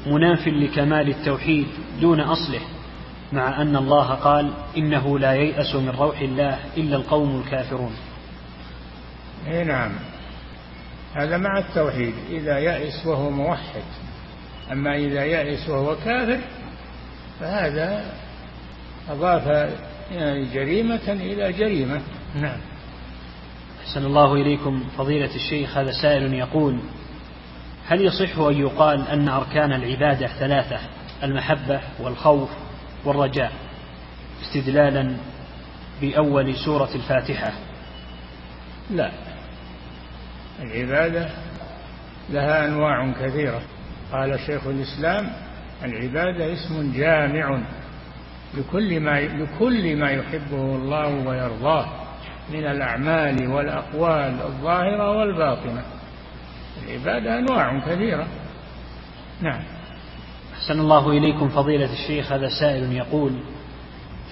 مناف لكمال التوحيد دون أصله؟ مع أن الله قال إنه لا ييأس من روح الله إلا القوم الكافرون. إي نعم. هذا مع التوحيد. إذا يأس وهو موحد. أما إذا يأس وهو كافر فهذا أضاف يعني جريمة إلى جريمة. نعم. أحسن الله إليكم فضيلة الشيخ هذا سائل يقول هل يصح أن يقال أن أركان العبادة ثلاثة؟ المحبة والخوف والرجاء استدلالا بأول سورة الفاتحة. لا. العبادة لها أنواع كثيرة. قال شيخ الإسلام العبادة اسم جامع لكل ما لكل ما يحبه الله ويرضاه من الأعمال والأقوال الظاهرة والباطنة. العبادة أنواع كثيرة. نعم. أحسن الله إليكم فضيلة الشيخ هذا سائل يقول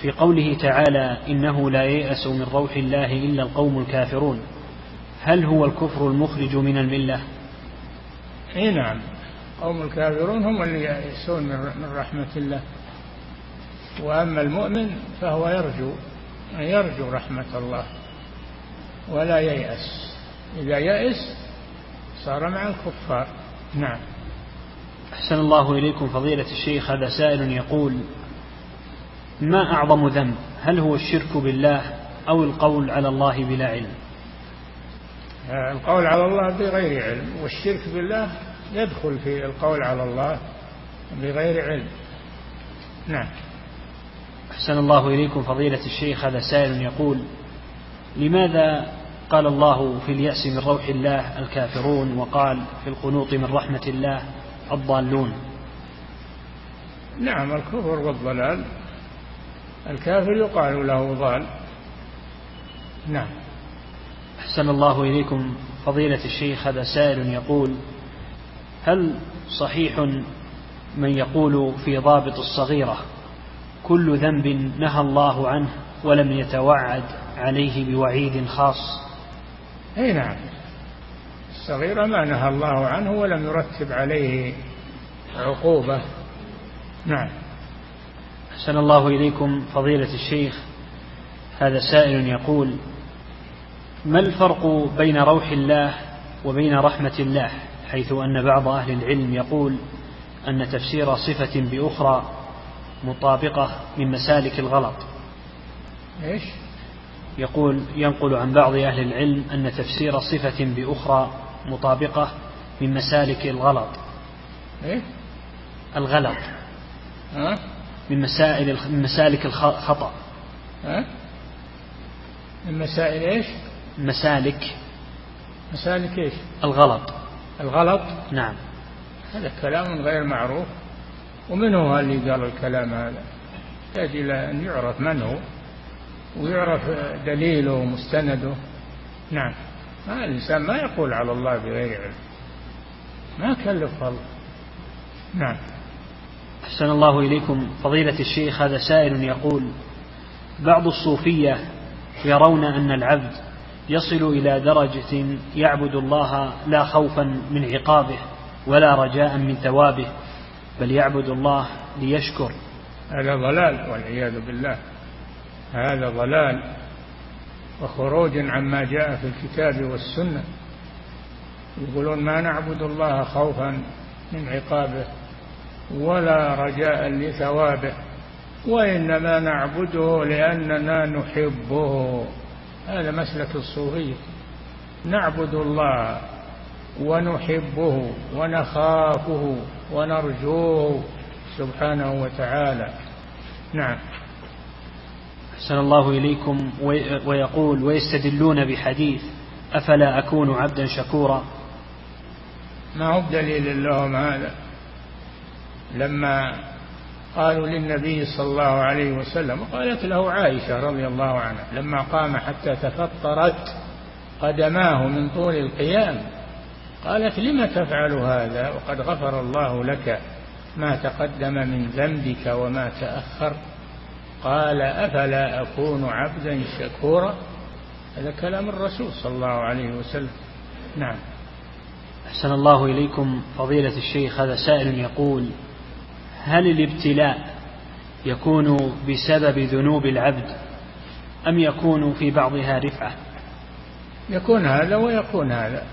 في قوله تعالى إنه لا ييأس من روح الله إلا القوم الكافرون هل هو الكفر المخرج من الملة؟ إي نعم قوم الكافرون هم اللي يئسون من رحمة الله وأما المؤمن فهو يرجو يرجو رحمة الله ولا ييأس إذا يأس صار مع الكفار. نعم. أحسن الله إليكم فضيلة الشيخ هذا سائل يقول ما أعظم ذنب؟ هل هو الشرك بالله أو القول على الله بلا علم؟ القول على الله بغير علم والشرك بالله يدخل في القول على الله بغير علم. نعم. أحسن الله إليكم فضيلة الشيخ هذا سائل يقول لماذا قال الله في اليأس من روح الله الكافرون وقال في القنوط من رحمة الله الضالون. نعم الكفر والضلال. الكافر يقال له ضال. نعم. أحسن الله إليكم فضيلة الشيخ هذا سائل يقول هل صحيح من يقول في ضابط الصغيرة كل ذنب نهى الله عنه ولم يتوعد عليه بوعيد خاص أي نعم. الصغيرة ما نهى الله عنه ولم يرتب عليه عقوبة. نعم. أحسن الله إليكم فضيلة الشيخ. هذا سائل يقول ما الفرق بين روح الله وبين رحمة الله؟ حيث أن بعض أهل العلم يقول أن تفسير صفة بأخرى مطابقة من مسالك الغلط. إيش؟ يقول ينقل عن بعض أهل العلم أن تفسير صفة بأخرى مطابقة من مسالك الغلط إيه؟ الغلط ها؟ من مسائل من مسالك الخطأ ها؟ من مسائل إيش؟ مسالك مسالك إيش؟ الغلط الغلط نعم هذا كلام غير معروف ومن هو اللي قال الكلام هذا؟ يحتاج إلى أن يعرف من هو ويعرف دليله ومستنده نعم ما الإنسان ما يقول على الله بغير علم. ما كلف الله. نعم. أحسن الله إليكم. فضيلة الشيخ هذا سائل يقول بعض الصوفية يرون أن العبد يصل إلى درجة يعبد الله لا خوفا من عقابه ولا رجاء من ثوابه بل يعبد الله ليشكر. هذا ضلال والعياذ بالله. هذا ضلال. وخروج عما جاء في الكتاب والسنة. يقولون ما نعبد الله خوفا من عقابه ولا رجاء لثوابه وإنما نعبده لأننا نحبه. هذا مسلك الصوفيه نعبد الله ونحبه ونخافه ونرجوه سبحانه وتعالى. نعم. أحسن الله إليكم ويقول ويستدلون بحديث أفلا أكون عبدا شكورا ما هو بدليل لهم هذا؟ لما قالوا للنبي صلى الله عليه وسلم قالت له عائشة رضي الله عنها لما قام حتى تفطرت قدماه من طول القيام. قالت لم تفعل هذا؟ وقد غفر الله لك ما تقدم من ذنبك وما تأخر. قال أفلا أكون عبدا شكورا؟ هذا كلام الرسول صلى الله عليه وسلم. نعم. أحسن الله إليكم فضيلة الشيخ هذا سائل يقول هل الابتلاء يكون بسبب ذنوب العبد أم يكون في بعضها رفعة؟ يكون هذا ويكون هذا.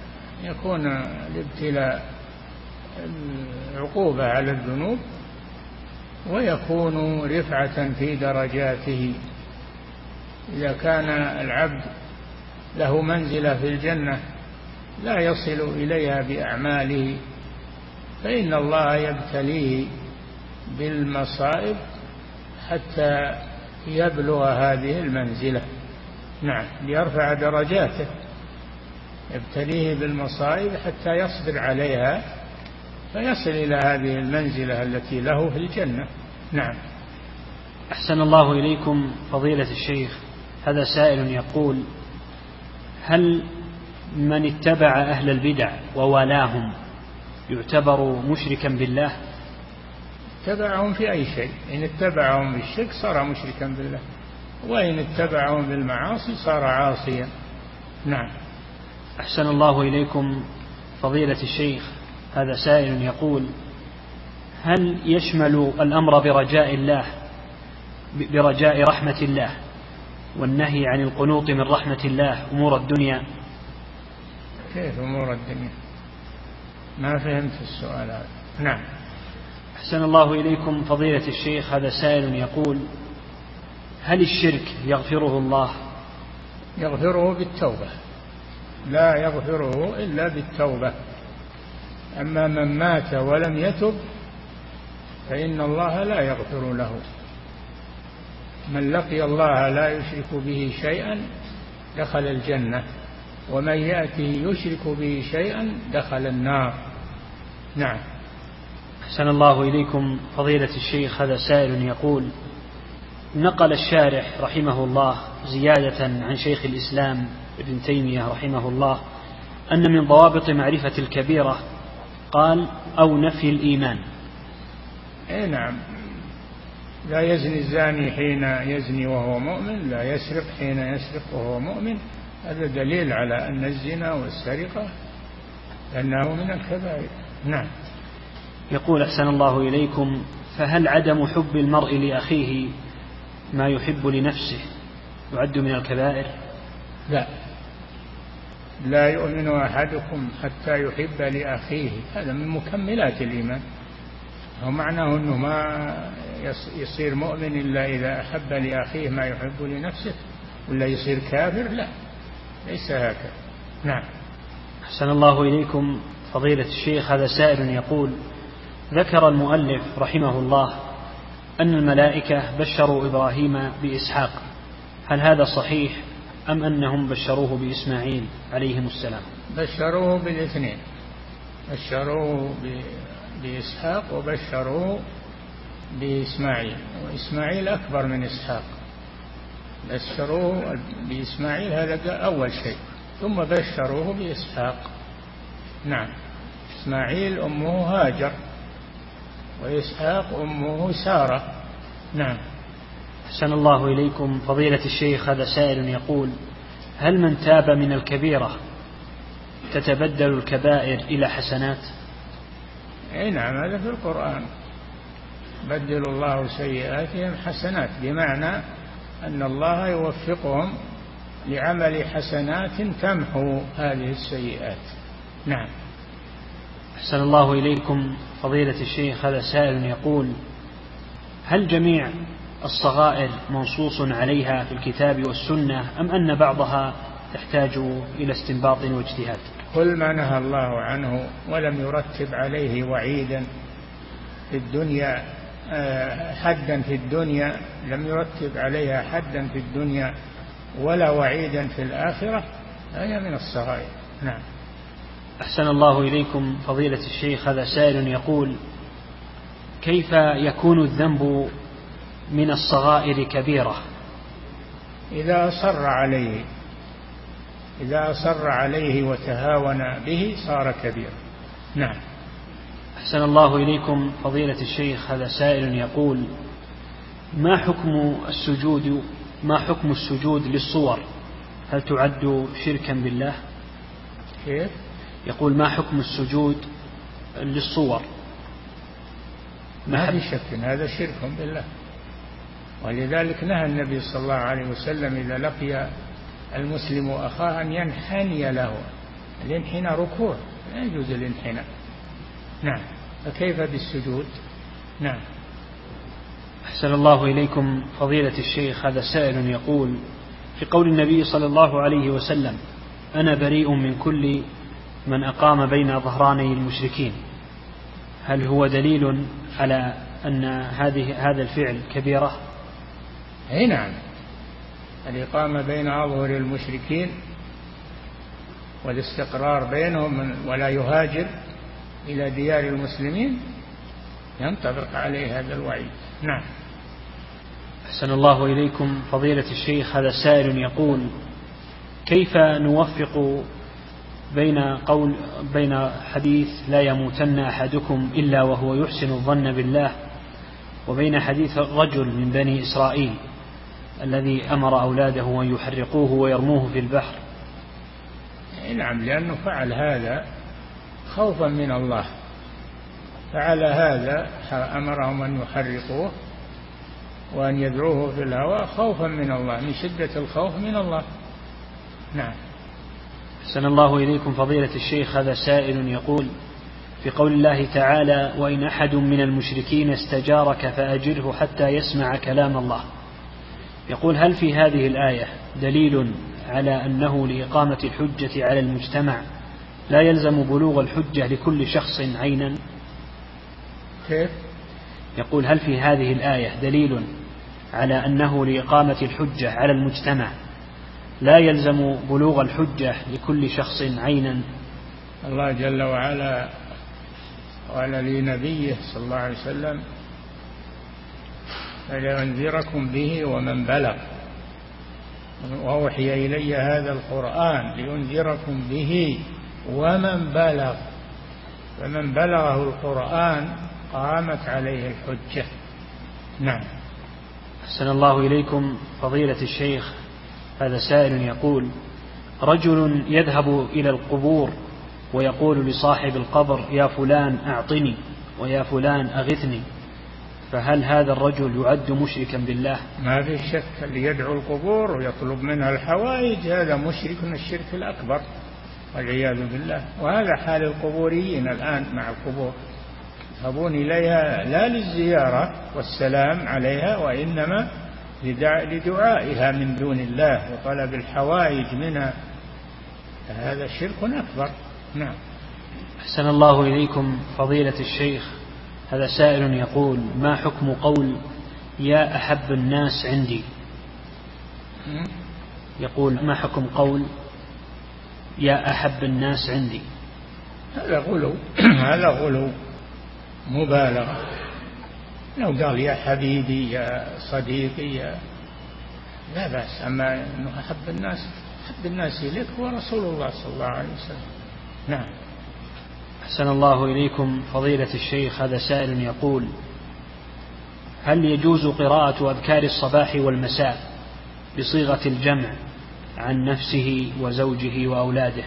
يكون الابتلاء عقوبة على الذنوب ويكون رفعة في درجاته. إذا كان العبد له منزلة في الجنة لا يصل إليها بأعماله فإن الله يبتليه بالمصائب حتى يبلغ هذه المنزلة. نعم ليرفع درجاته يبتليه بالمصائب حتى يصبر عليها فيصل إلى هذه المنزلة التي له في الجنة. نعم. أحسن الله إليكم فضيلة الشيخ. هذا سائل يقول هل من اتبع أهل البدع ووالاهم يعتبر مشركا بالله؟ اتبعهم في أي شيء. إن اتبعهم بالشرك صار مشركا بالله. وإن اتبعهم بالمعاصي صار عاصيا. نعم. أحسن الله إليكم فضيلة الشيخ. هذا سائل يقول هل يشمل الأمر برجاء الله برجاء رحمة الله والنهي عن القنوط من رحمة الله أمور الدنيا؟ كيف أمور الدنيا؟ ما فهمت السؤال هذا. نعم. أحسن الله إليكم فضيلة الشيخ هذا سائل يقول هل الشرك يغفره الله؟ يغفره بالتوبة. لا يغفره إلا بالتوبة. أما من مات ولم يتب فإن الله لا يغفر له. من لقي الله لا يشرك به شيئا دخل الجنة ومن يأتي يشرك به شيئا دخل النار. نعم. أحسن الله إليكم. فضيلة الشيخ هذا سائل يقول نقل الشارح رحمه الله زيادة عن شيخ الإسلام ابن تيمية رحمه الله أن من ضوابط معرفة الكبيرة قال أو نفي الإيمان. أي نعم. لا يزني الزاني حين يزني وهو مؤمن لا يسرق حين يسرق وهو مؤمن. هذا دليل على أن الزنا والسرقة أنه من الكبائر. نعم. يقول أحسن الله إليكم فهل عدم حب المرء لأخيه ما يحب لنفسه يعد من الكبائر؟ لا. لا يؤمن أحدكم حتى يحب لأخيه. هذا من مكملات الإيمان. ومعناه أنه ما يصير مؤمن إلا إذا أحب لأخيه ما يحب لنفسه ولا يصير كافر لا. ليس هكذا. نعم. أحسن الله إليكم فضيلة الشيخ. هذا سائل يقول ذكر المؤلف رحمه الله أن الملائكة بشروا إبراهيم بإسحاق. هل هذا صحيح؟ أم أنهم بشروه بإسماعيل عليهم السلام؟ بشروه بالاثنين. بشروه بإسحاق وبشروه بإسماعيل. وإسماعيل أكبر من إسحاق. بشروه بإسماعيل هذا أول شيء. ثم بشروه بإسحاق. نعم. إسماعيل أمه هاجر. وإسحاق أمه سارة. نعم. أحسن الله إليكم. فضيلة الشيخ هذا سائل يقول هل من تاب من الكبيرة تتبدل الكبائر إلى حسنات؟ أي نعم هذا في القرآن. بدل الله سيئاتهم حسنات بمعنى أن الله يوفقهم لعمل حسنات تمحو هذه السيئات. نعم. أحسن الله إليكم. فضيلة الشيخ هذا سائل يقول هل جميع الصغائر منصوص عليها في الكتاب والسنة أم أن بعضها تحتاج إلى استنباط واجتهاد؟ كل ما نهى الله عنه ولم يرتب عليه وعيدا في الدنيا آه، حدا في الدنيا لم يرتب عليها حدا في الدنيا ولا وعيدا في الآخرة هي من الصغائر. نعم. أحسن الله إليكم فضيلة الشيخ هذا سائل يقول كيف يكون الذنب من الصغائر كبيرة. إذا أصر عليه إذا أصر عليه وتهاون به صار كبيرا نعم. أحسن الله إليكم فضيلة الشيخ هذا سائل يقول ما حكم السجود ما حكم السجود للصور؟ هل تعد شركا بالله؟ كيف؟ يقول ما حكم السجود للصور؟ ما في شك هذا شرك بالله. ولذلك نهى النبي صلى الله عليه وسلم إذا لقي المسلم أخاه أن ينحني له الانحنى ركوع لا يجوز الانحناء. نعم. فكيف بالسجود؟ نعم. أحسن الله إليكم فضيلة الشيخ هذا سائل يقول في قول النبي صلى الله عليه وسلم أنا بريء من كل من أقام بين ظهراني المشركين. هل هو دليل على أن هذه هذا الفعل كبيرة؟ أي نعم. الإقامة بين أظهر المشركين والاستقرار بينهم ولا يهاجر إلى ديار المسلمين ينطبق عليه هذا الوعيد. نعم. أحسن الله إليكم. فضيلة الشيخ هذا سائل يقول كيف نوفق بين قول بين حديث لا يموتن أحدكم إلا وهو يحسن الظن بالله وبين حديث رجل من بني إسرائيل؟ الذي أمر أولاده أن يحرقوه ويرموه في البحر. نعم لأنه فعل هذا خوفا من الله. فعل هذا أمرهم أن يحرقوه وأن يدعوه في الهواء خوفا من الله من شدة الخوف من الله. نعم. أحسن الله إليكم فضيلة الشيخ. هذا سائل يقول في قول الله تعالى وإن أحد من المشركين استجارك فأجره حتى يسمع كلام الله. يقول هل في هذه الآية دليل على أنه لإقامة الحجة على المجتمع لا يلزم بلوغ الحجة لكل شخص عينا؟ كيف؟ يقول هل في هذه الآية دليل على أنه لإقامة الحجة على المجتمع لا يلزم بلوغ الحجة لكل شخص عينا؟ الله جل وعلا قال لنبيه صلى الله عليه وسلم فلينذركم به ومن بلغ. وأوحي إلي هذا القرآن لينذركم به ومن بلغ. فمن بلغه القرآن قامت عليه الحجة. نعم. أحسن الله إليكم فضيلة الشيخ. هذا سائل يقول رجل يذهب إلى القبور ويقول لصاحب القبر يا فلان أعطني ويا فلان أغثني. فهل هذا الرجل يعد مشركا بالله؟ ما في شك اللي يدعو القبور ويطلب منها الحوائج هذا مشرك من الشرك الأكبر والعياذ بالله. وهذا حال القبوريين الآن مع القبور. يذهبون إليها لا للزيارة والسلام عليها وإنما لدعائها من دون الله وطلب الحوائج منها. هذا شرك أكبر. نعم. أحسن الله إليكم فضيلة الشيخ. هذا سائل يقول ما حكم قول يا أحب الناس عندي؟ يقول ما حكم قول يا أحب الناس عندي؟ هذا غلو هذا غلو مبالغة. لو قال يا حبيبي يا صديقي يا لا بأس أما أنه أحب الناس أحب الناس إليك هو رسول الله صلى الله عليه وسلم. نعم. أحسن الله إليكم فضيلة الشيخ هذا سائل يقول هل يجوز قراءة أذكار الصباح والمساء بصيغة الجمع عن نفسه وزوجه وأولاده؟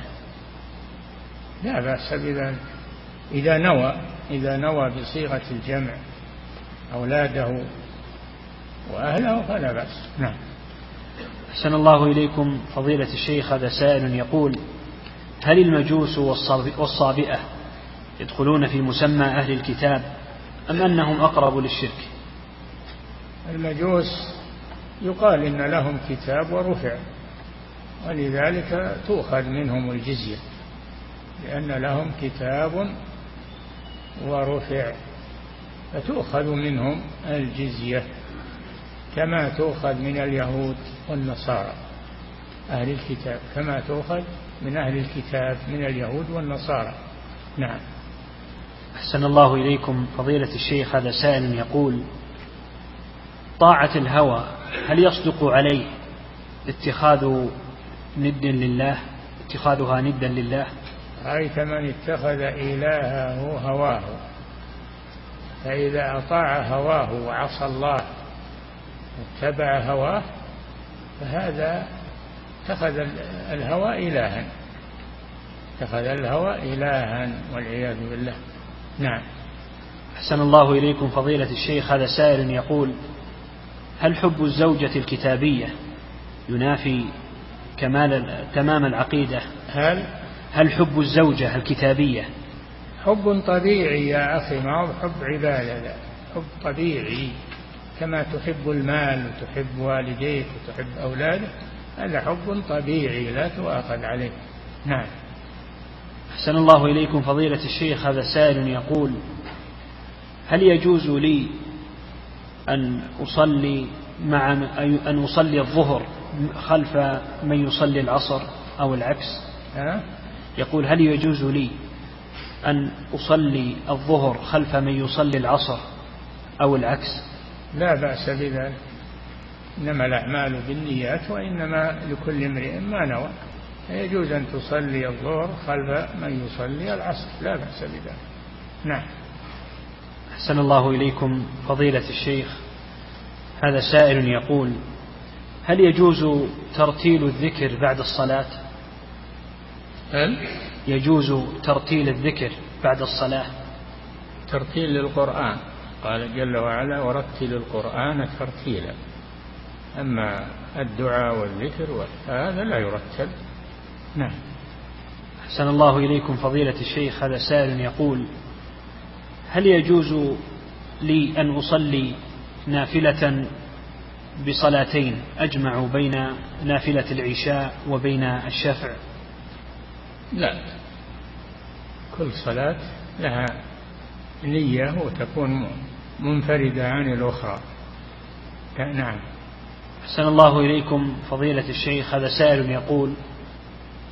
لا بأس بذلك. إذا نوى إذا نوى بصيغة الجمع أولاده وأهله فلا بأس. نعم. أحسن الله إليكم فضيلة الشيخ هذا سائل يقول هل المجوس والصابئة يدخلون في مسمى أهل الكتاب أم أنهم أقرب للشرك؟ المجوس يقال إن لهم كتاب ورفع ولذلك تؤخذ منهم الجزية لأن لهم كتاب ورفع فتؤخذ منهم الجزية كما تؤخذ من اليهود والنصارى. أهل الكتاب كما تؤخذ من أهل الكتاب من اليهود والنصارى. نعم. أحسن الله إليكم فضيلة الشيخ هذا سائل يقول طاعة الهوى هل يصدق عليه اتخاذ ند لله؟ اتخاذها ندا لله؟ رأيت من اتخذ إلهه هواه فإذا أطاع هواه وعصى الله واتبع هواه فهذا اتخذ الهوى إلها اتخذ الهوى إلها والعياذ بالله. نعم. أحسن الله إليكم فضيلة الشيخ هذا سائل يقول هل حب الزوجة الكتابية ينافي كمال تمام العقيدة؟ هل؟ هل حب الزوجة الكتابية؟ حب طبيعي يا أخي ما هو حب عبادة لا. حب طبيعي كما تحب المال وتحب والديك وتحب أولادك هذا حب طبيعي لا تؤاخذ عليه. نعم. أحسن الله إليكم فضيلة الشيخ هذا سائل يقول هل يجوز لي أن أصلي مع أن أصلي الظهر خلف من يصلي العصر أو العكس؟ يقول هل يجوز لي أن أصلي الظهر خلف من يصلي العصر أو العكس؟ لا بأس بذلك. إنما الأعمال بالنيات وإنما لكل امرئ ما نوى. يجوز أن تصلي الظهر خلف من يصلي العصر. لا بأس بذلك. نعم. أحسن الله إليكم فضيلة الشيخ. هذا سائل يقول هل يجوز ترتيل الذكر بعد الصلاة؟ هل؟ يجوز ترتيل الذكر بعد الصلاة؟ ترتيل للقرآن. قال جل وعلا ورتل القرآن ترتيلا. أما الدعاء والذكر هذا لا يرتل. نعم. أحسن الله إليكم فضيلة الشيخ هذا سائل يقول هل يجوز لي أن أصلي نافلة بصلاتين أجمع بين نافلة العشاء وبين الشفع؟ لا. كل صلاة لها نية وتكون منفردة عن الأخرى. نعم. أحسن الله إليكم فضيلة الشيخ هذا سائل يقول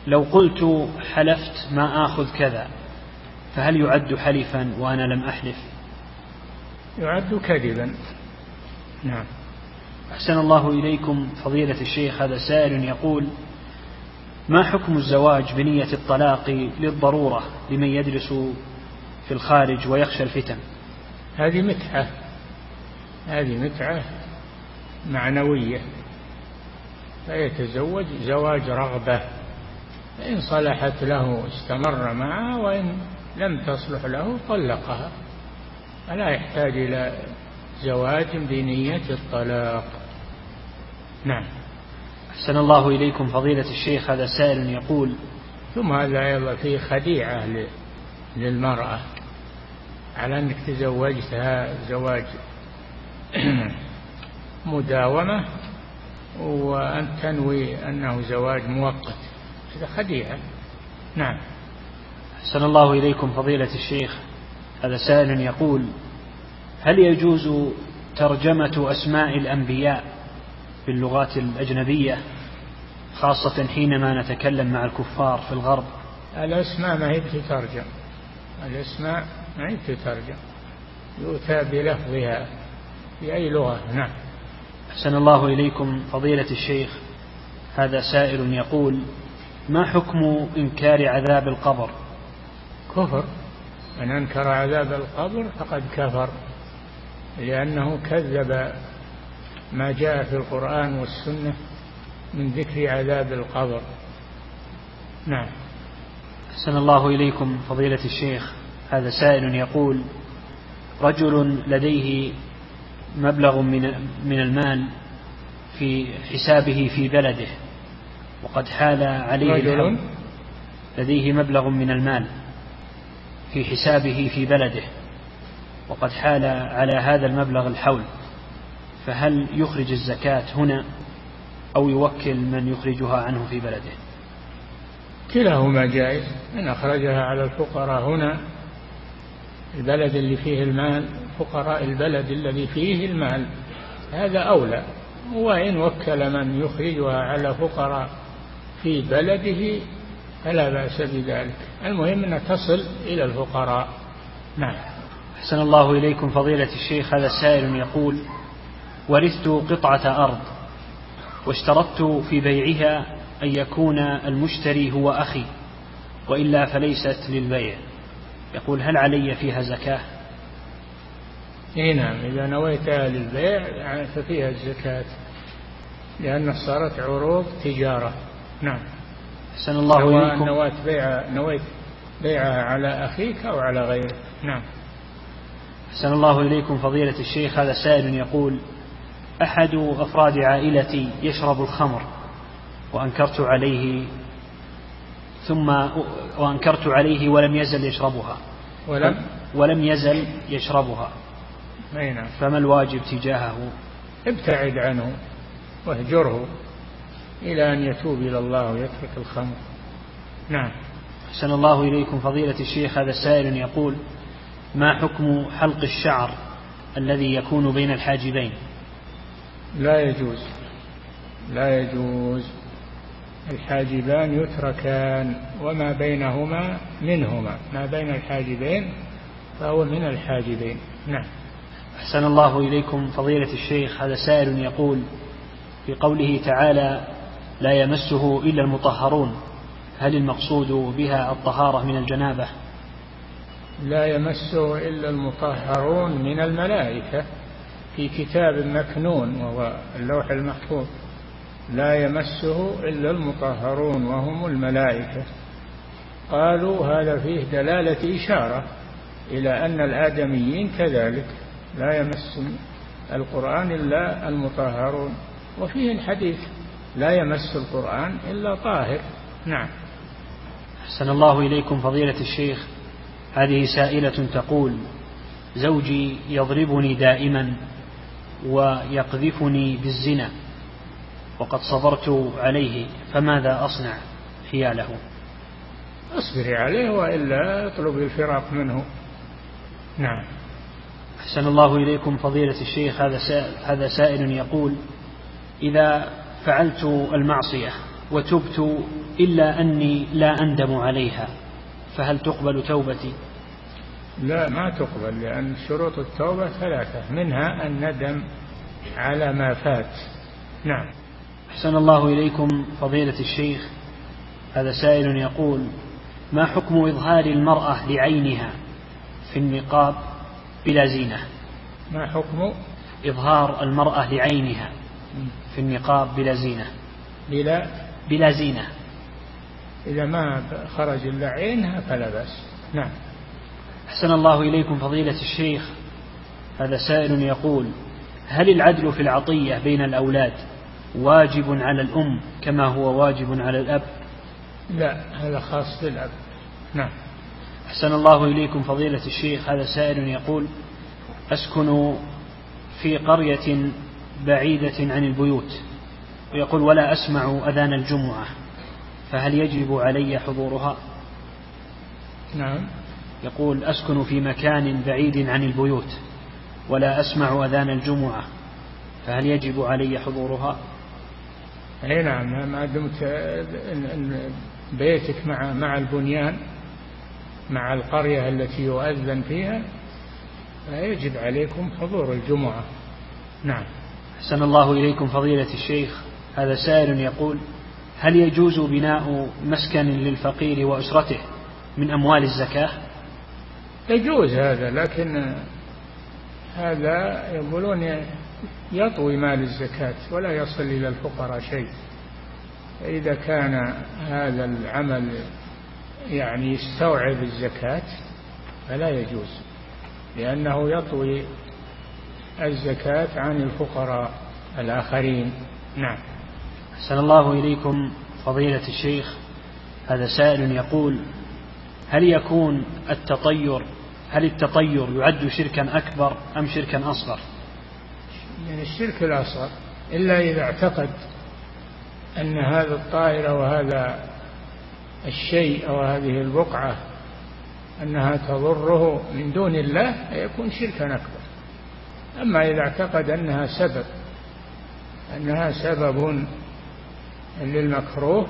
لو قلت حلفت ما آخذ كذا فهل يعد حلفا وأنا لم أحلف؟ يعد كذبا. نعم. أحسن الله إليكم فضيلة الشيخ هذا سائل يقول ما حكم الزواج بنية الطلاق للضرورة لمن يدرس في الخارج ويخشى الفتن؟ هذه متعة. هذه متعة معنوية. فيتزوج زواج رغبة. فإن صلحت له استمر معها وإن لم تصلح له طلقها. فلا يحتاج إلى زواج بنية الطلاق. نعم. أحسن الله إليكم فضيلة الشيخ هذا سائل يقول ثم هذا أيضا فيه خديعة للمرأة. على أنك تزوجتها زواج مداومة وأن تنوي أنه زواج مؤقت. هذا خديعة نعم. أحسن الله إليكم فضيلة الشيخ. هذا سائل يقول هل يجوز ترجمة أسماء الأنبياء باللغات الأجنبية خاصة حينما نتكلم مع الكفار في الغرب؟ الأسماء ما هي بتترجم. الأسماء ما هي بتترجم. يؤتى بلفظها في أي لغة. نعم. أحسن الله إليكم فضيلة الشيخ. هذا سائل يقول ما حكم إنكار عذاب القبر؟ كفر. من أنكر عذاب القبر فقد كفر لأنه كذب ما جاء في القرآن والسنة من ذكر عذاب القبر. نعم. أحسن الله إليكم فضيلة الشيخ. هذا سائل يقول رجل لديه مبلغ من من المال في حسابه في بلده وقد حال عليه رجل لديه مبلغ من المال في حسابه في بلده. وقد حال على هذا المبلغ الحول. فهل يخرج الزكاة هنا أو يوكل من يخرجها عنه في بلده؟ كلاهما جائز. إن أخرجها على الفقراء هنا البلد اللي فيه المال فقراء البلد الذي فيه المال هذا أولى. وإن وكل من يخرجها على فقراء في بلده فلا بأس بذلك. المهم أن تصل إلى الفقراء. نعم. أحسن الله إليكم فضيلة الشيخ هذا سائل يقول ورثت قطعة أرض واشترطت في بيعها أن يكون المشتري هو أخي وإلا فليست للبيع. يقول هل علي فيها زكاة؟ نعم إذا نويتها للبيع ففيها الزكاة لأن صارت عروض تجارة. نعم. أحسن الله إليكم. نويت بيع نويت بيعها على أخيك أو على غيرك نعم. أحسن الله إليكم فضيلة الشيخ. هذا سائل يقول أحد أفراد عائلتي يشرب الخمر وأنكرت عليه ثم وأنكرت عليه ولم يزل يشربها. ولم؟ ولم يزل يشربها. أي نعم. فما الواجب تجاهه؟ ابتعد عنه واهجره. إلى أن يتوب إلى الله ويترك الخمر. نعم. أحسن الله إليكم فضيلة الشيخ هذا سائل يقول ما حكم حلق الشعر الذي يكون بين الحاجبين؟ لا يجوز. لا يجوز. الحاجبان يتركان وما بينهما منهما. ما بين الحاجبين فهو من الحاجبين. نعم. أحسن الله إليكم فضيلة الشيخ هذا سائل يقول في قوله تعالى لا يمسه إلا المطهرون. هل المقصود بها الطهارة من الجنابة؟ لا يمسه إلا المطهرون من الملائكة. في كتاب مكنون وهو اللوح المحفوظ. لا يمسه إلا المطهرون وهم الملائكة. قالوا هذا فيه دلالة إشارة إلى أن الآدميين كذلك لا يمس القرآن إلا المطهرون. وفيه الحديث لا يمس القرآن إلا طاهر. نعم. أحسن الله إليكم فضيلة الشيخ. هذه سائلة تقول زوجي يضربني دائما ويقذفني بالزنا وقد صبرت عليه فماذا أصنع حياله اصبري عليه وإلا اطلب الفراق منه. نعم. أحسن الله إليكم فضيلة الشيخ. هذا سائل, هذا سائل يقول إذا فعلت المعصية وتبت إلا أني لا أندم عليها. فهل تقبل توبتي؟ لا ما تقبل لأن شروط التوبة ثلاثة. منها الندم على ما فات. نعم. أحسن الله إليكم فضيلة الشيخ. هذا سائل يقول ما حكم إظهار المرأة لعينها في النقاب بلا زينة؟ ما حكم؟ إظهار المرأة لعينها. في النقاب بلا زينة. بلا بلا زينة. إذا ما خرج إلا عينها فلا بأس. نعم. أحسن الله إليكم فضيلة الشيخ. هذا سائل يقول هل العدل في العطية بين الأولاد واجب على الأم كما هو واجب على الأب؟ لا هذا خاص بالأب. نعم. أحسن الله إليكم فضيلة الشيخ. هذا سائل يقول أسكن في قرية بعيدة عن البيوت. ويقول ولا أسمع أذان الجمعة فهل يجب علي حضورها؟ نعم. يقول أسكن في مكان بعيد عن البيوت ولا أسمع أذان الجمعة فهل يجب علي حضورها؟ أي نعم ما دمت بيتك مع مع البنيان مع القرية التي يؤذن فيها فيجب عليكم حضور الجمعة. نعم. أحسن الله إليكم فضيلة الشيخ. هذا سائل يقول هل يجوز بناء مسكن للفقير وأسرته من أموال الزكاة؟ يجوز هذا لكن هذا يقولون يطوي مال الزكاة ولا يصل إلى الفقراء شيء. فإذا كان هذا العمل يعني يستوعب الزكاة فلا يجوز لأنه يطوي الزكاة عن الفقراء الآخرين. نعم. أحسن الله إليكم فضيلة الشيخ. هذا سائل يقول هل يكون التطير هل التطير يعد شركا أكبر أم شركا أصغر؟ يعني الشرك الأصغر إلا إذا اعتقد أن هذا الطائر وهذا الشيء أو هذه البقعة أنها تضره من دون الله فيكون شركا أكبر. أما إذا اعتقد أنها سبب أنها سبب للمكروه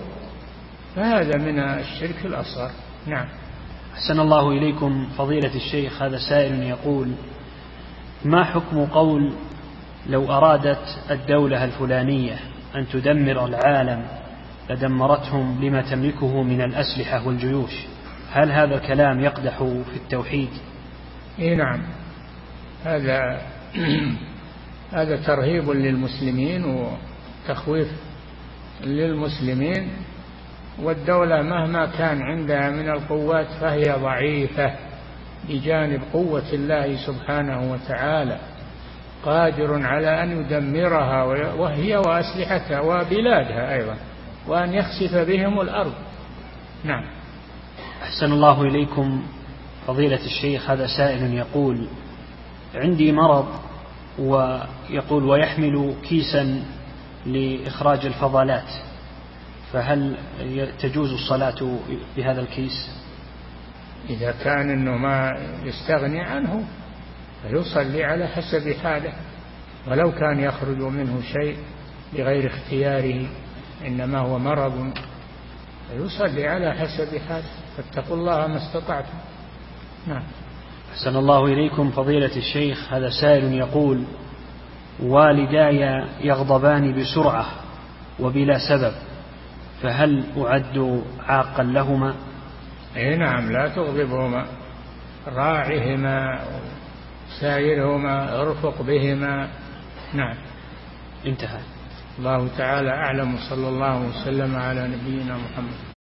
فهذا من الشرك الأصغر. نعم. أحسن الله إليكم فضيلة الشيخ هذا سائل يقول ما حكم قول لو أرادت الدولة الفلانية أن تدمر العالم لدمرتهم لما تملكه من الأسلحة والجيوش؟ هل هذا الكلام يقدح في التوحيد؟ إيه نعم هذا هذا ترهيب للمسلمين وتخويف للمسلمين والدولة مهما كان عندها من القوات فهي ضعيفة بجانب قوة الله سبحانه وتعالى قادر على أن يدمرها وهي وأسلحتها وبلادها أيضا وأن يخسف بهم الأرض. نعم. أحسن الله إليكم فضيلة الشيخ هذا سائل يقول عندي مرض ويقول ويحمل كيسا لإخراج الفضلات فهل تجوز الصلاة بهذا الكيس؟ إذا كان أنه ما يستغني عنه فيصلي على حسب حاله ولو كان يخرج منه شيء بغير اختياره إنما هو مرض فيصلي على حسب حاله. فاتقوا الله ما استطعتم. نعم. أحسن الله إليكم فضيلة الشيخ هذا سائل يقول والداي يغضبان بسرعة وبلا سبب فهل أعد عاقا لهما؟ إي نعم لا تغضبهما راعهما سائرهما ارفق بهما. نعم. انتهى. الله تعالى أعلم صلى الله وسلم على نبينا محمد.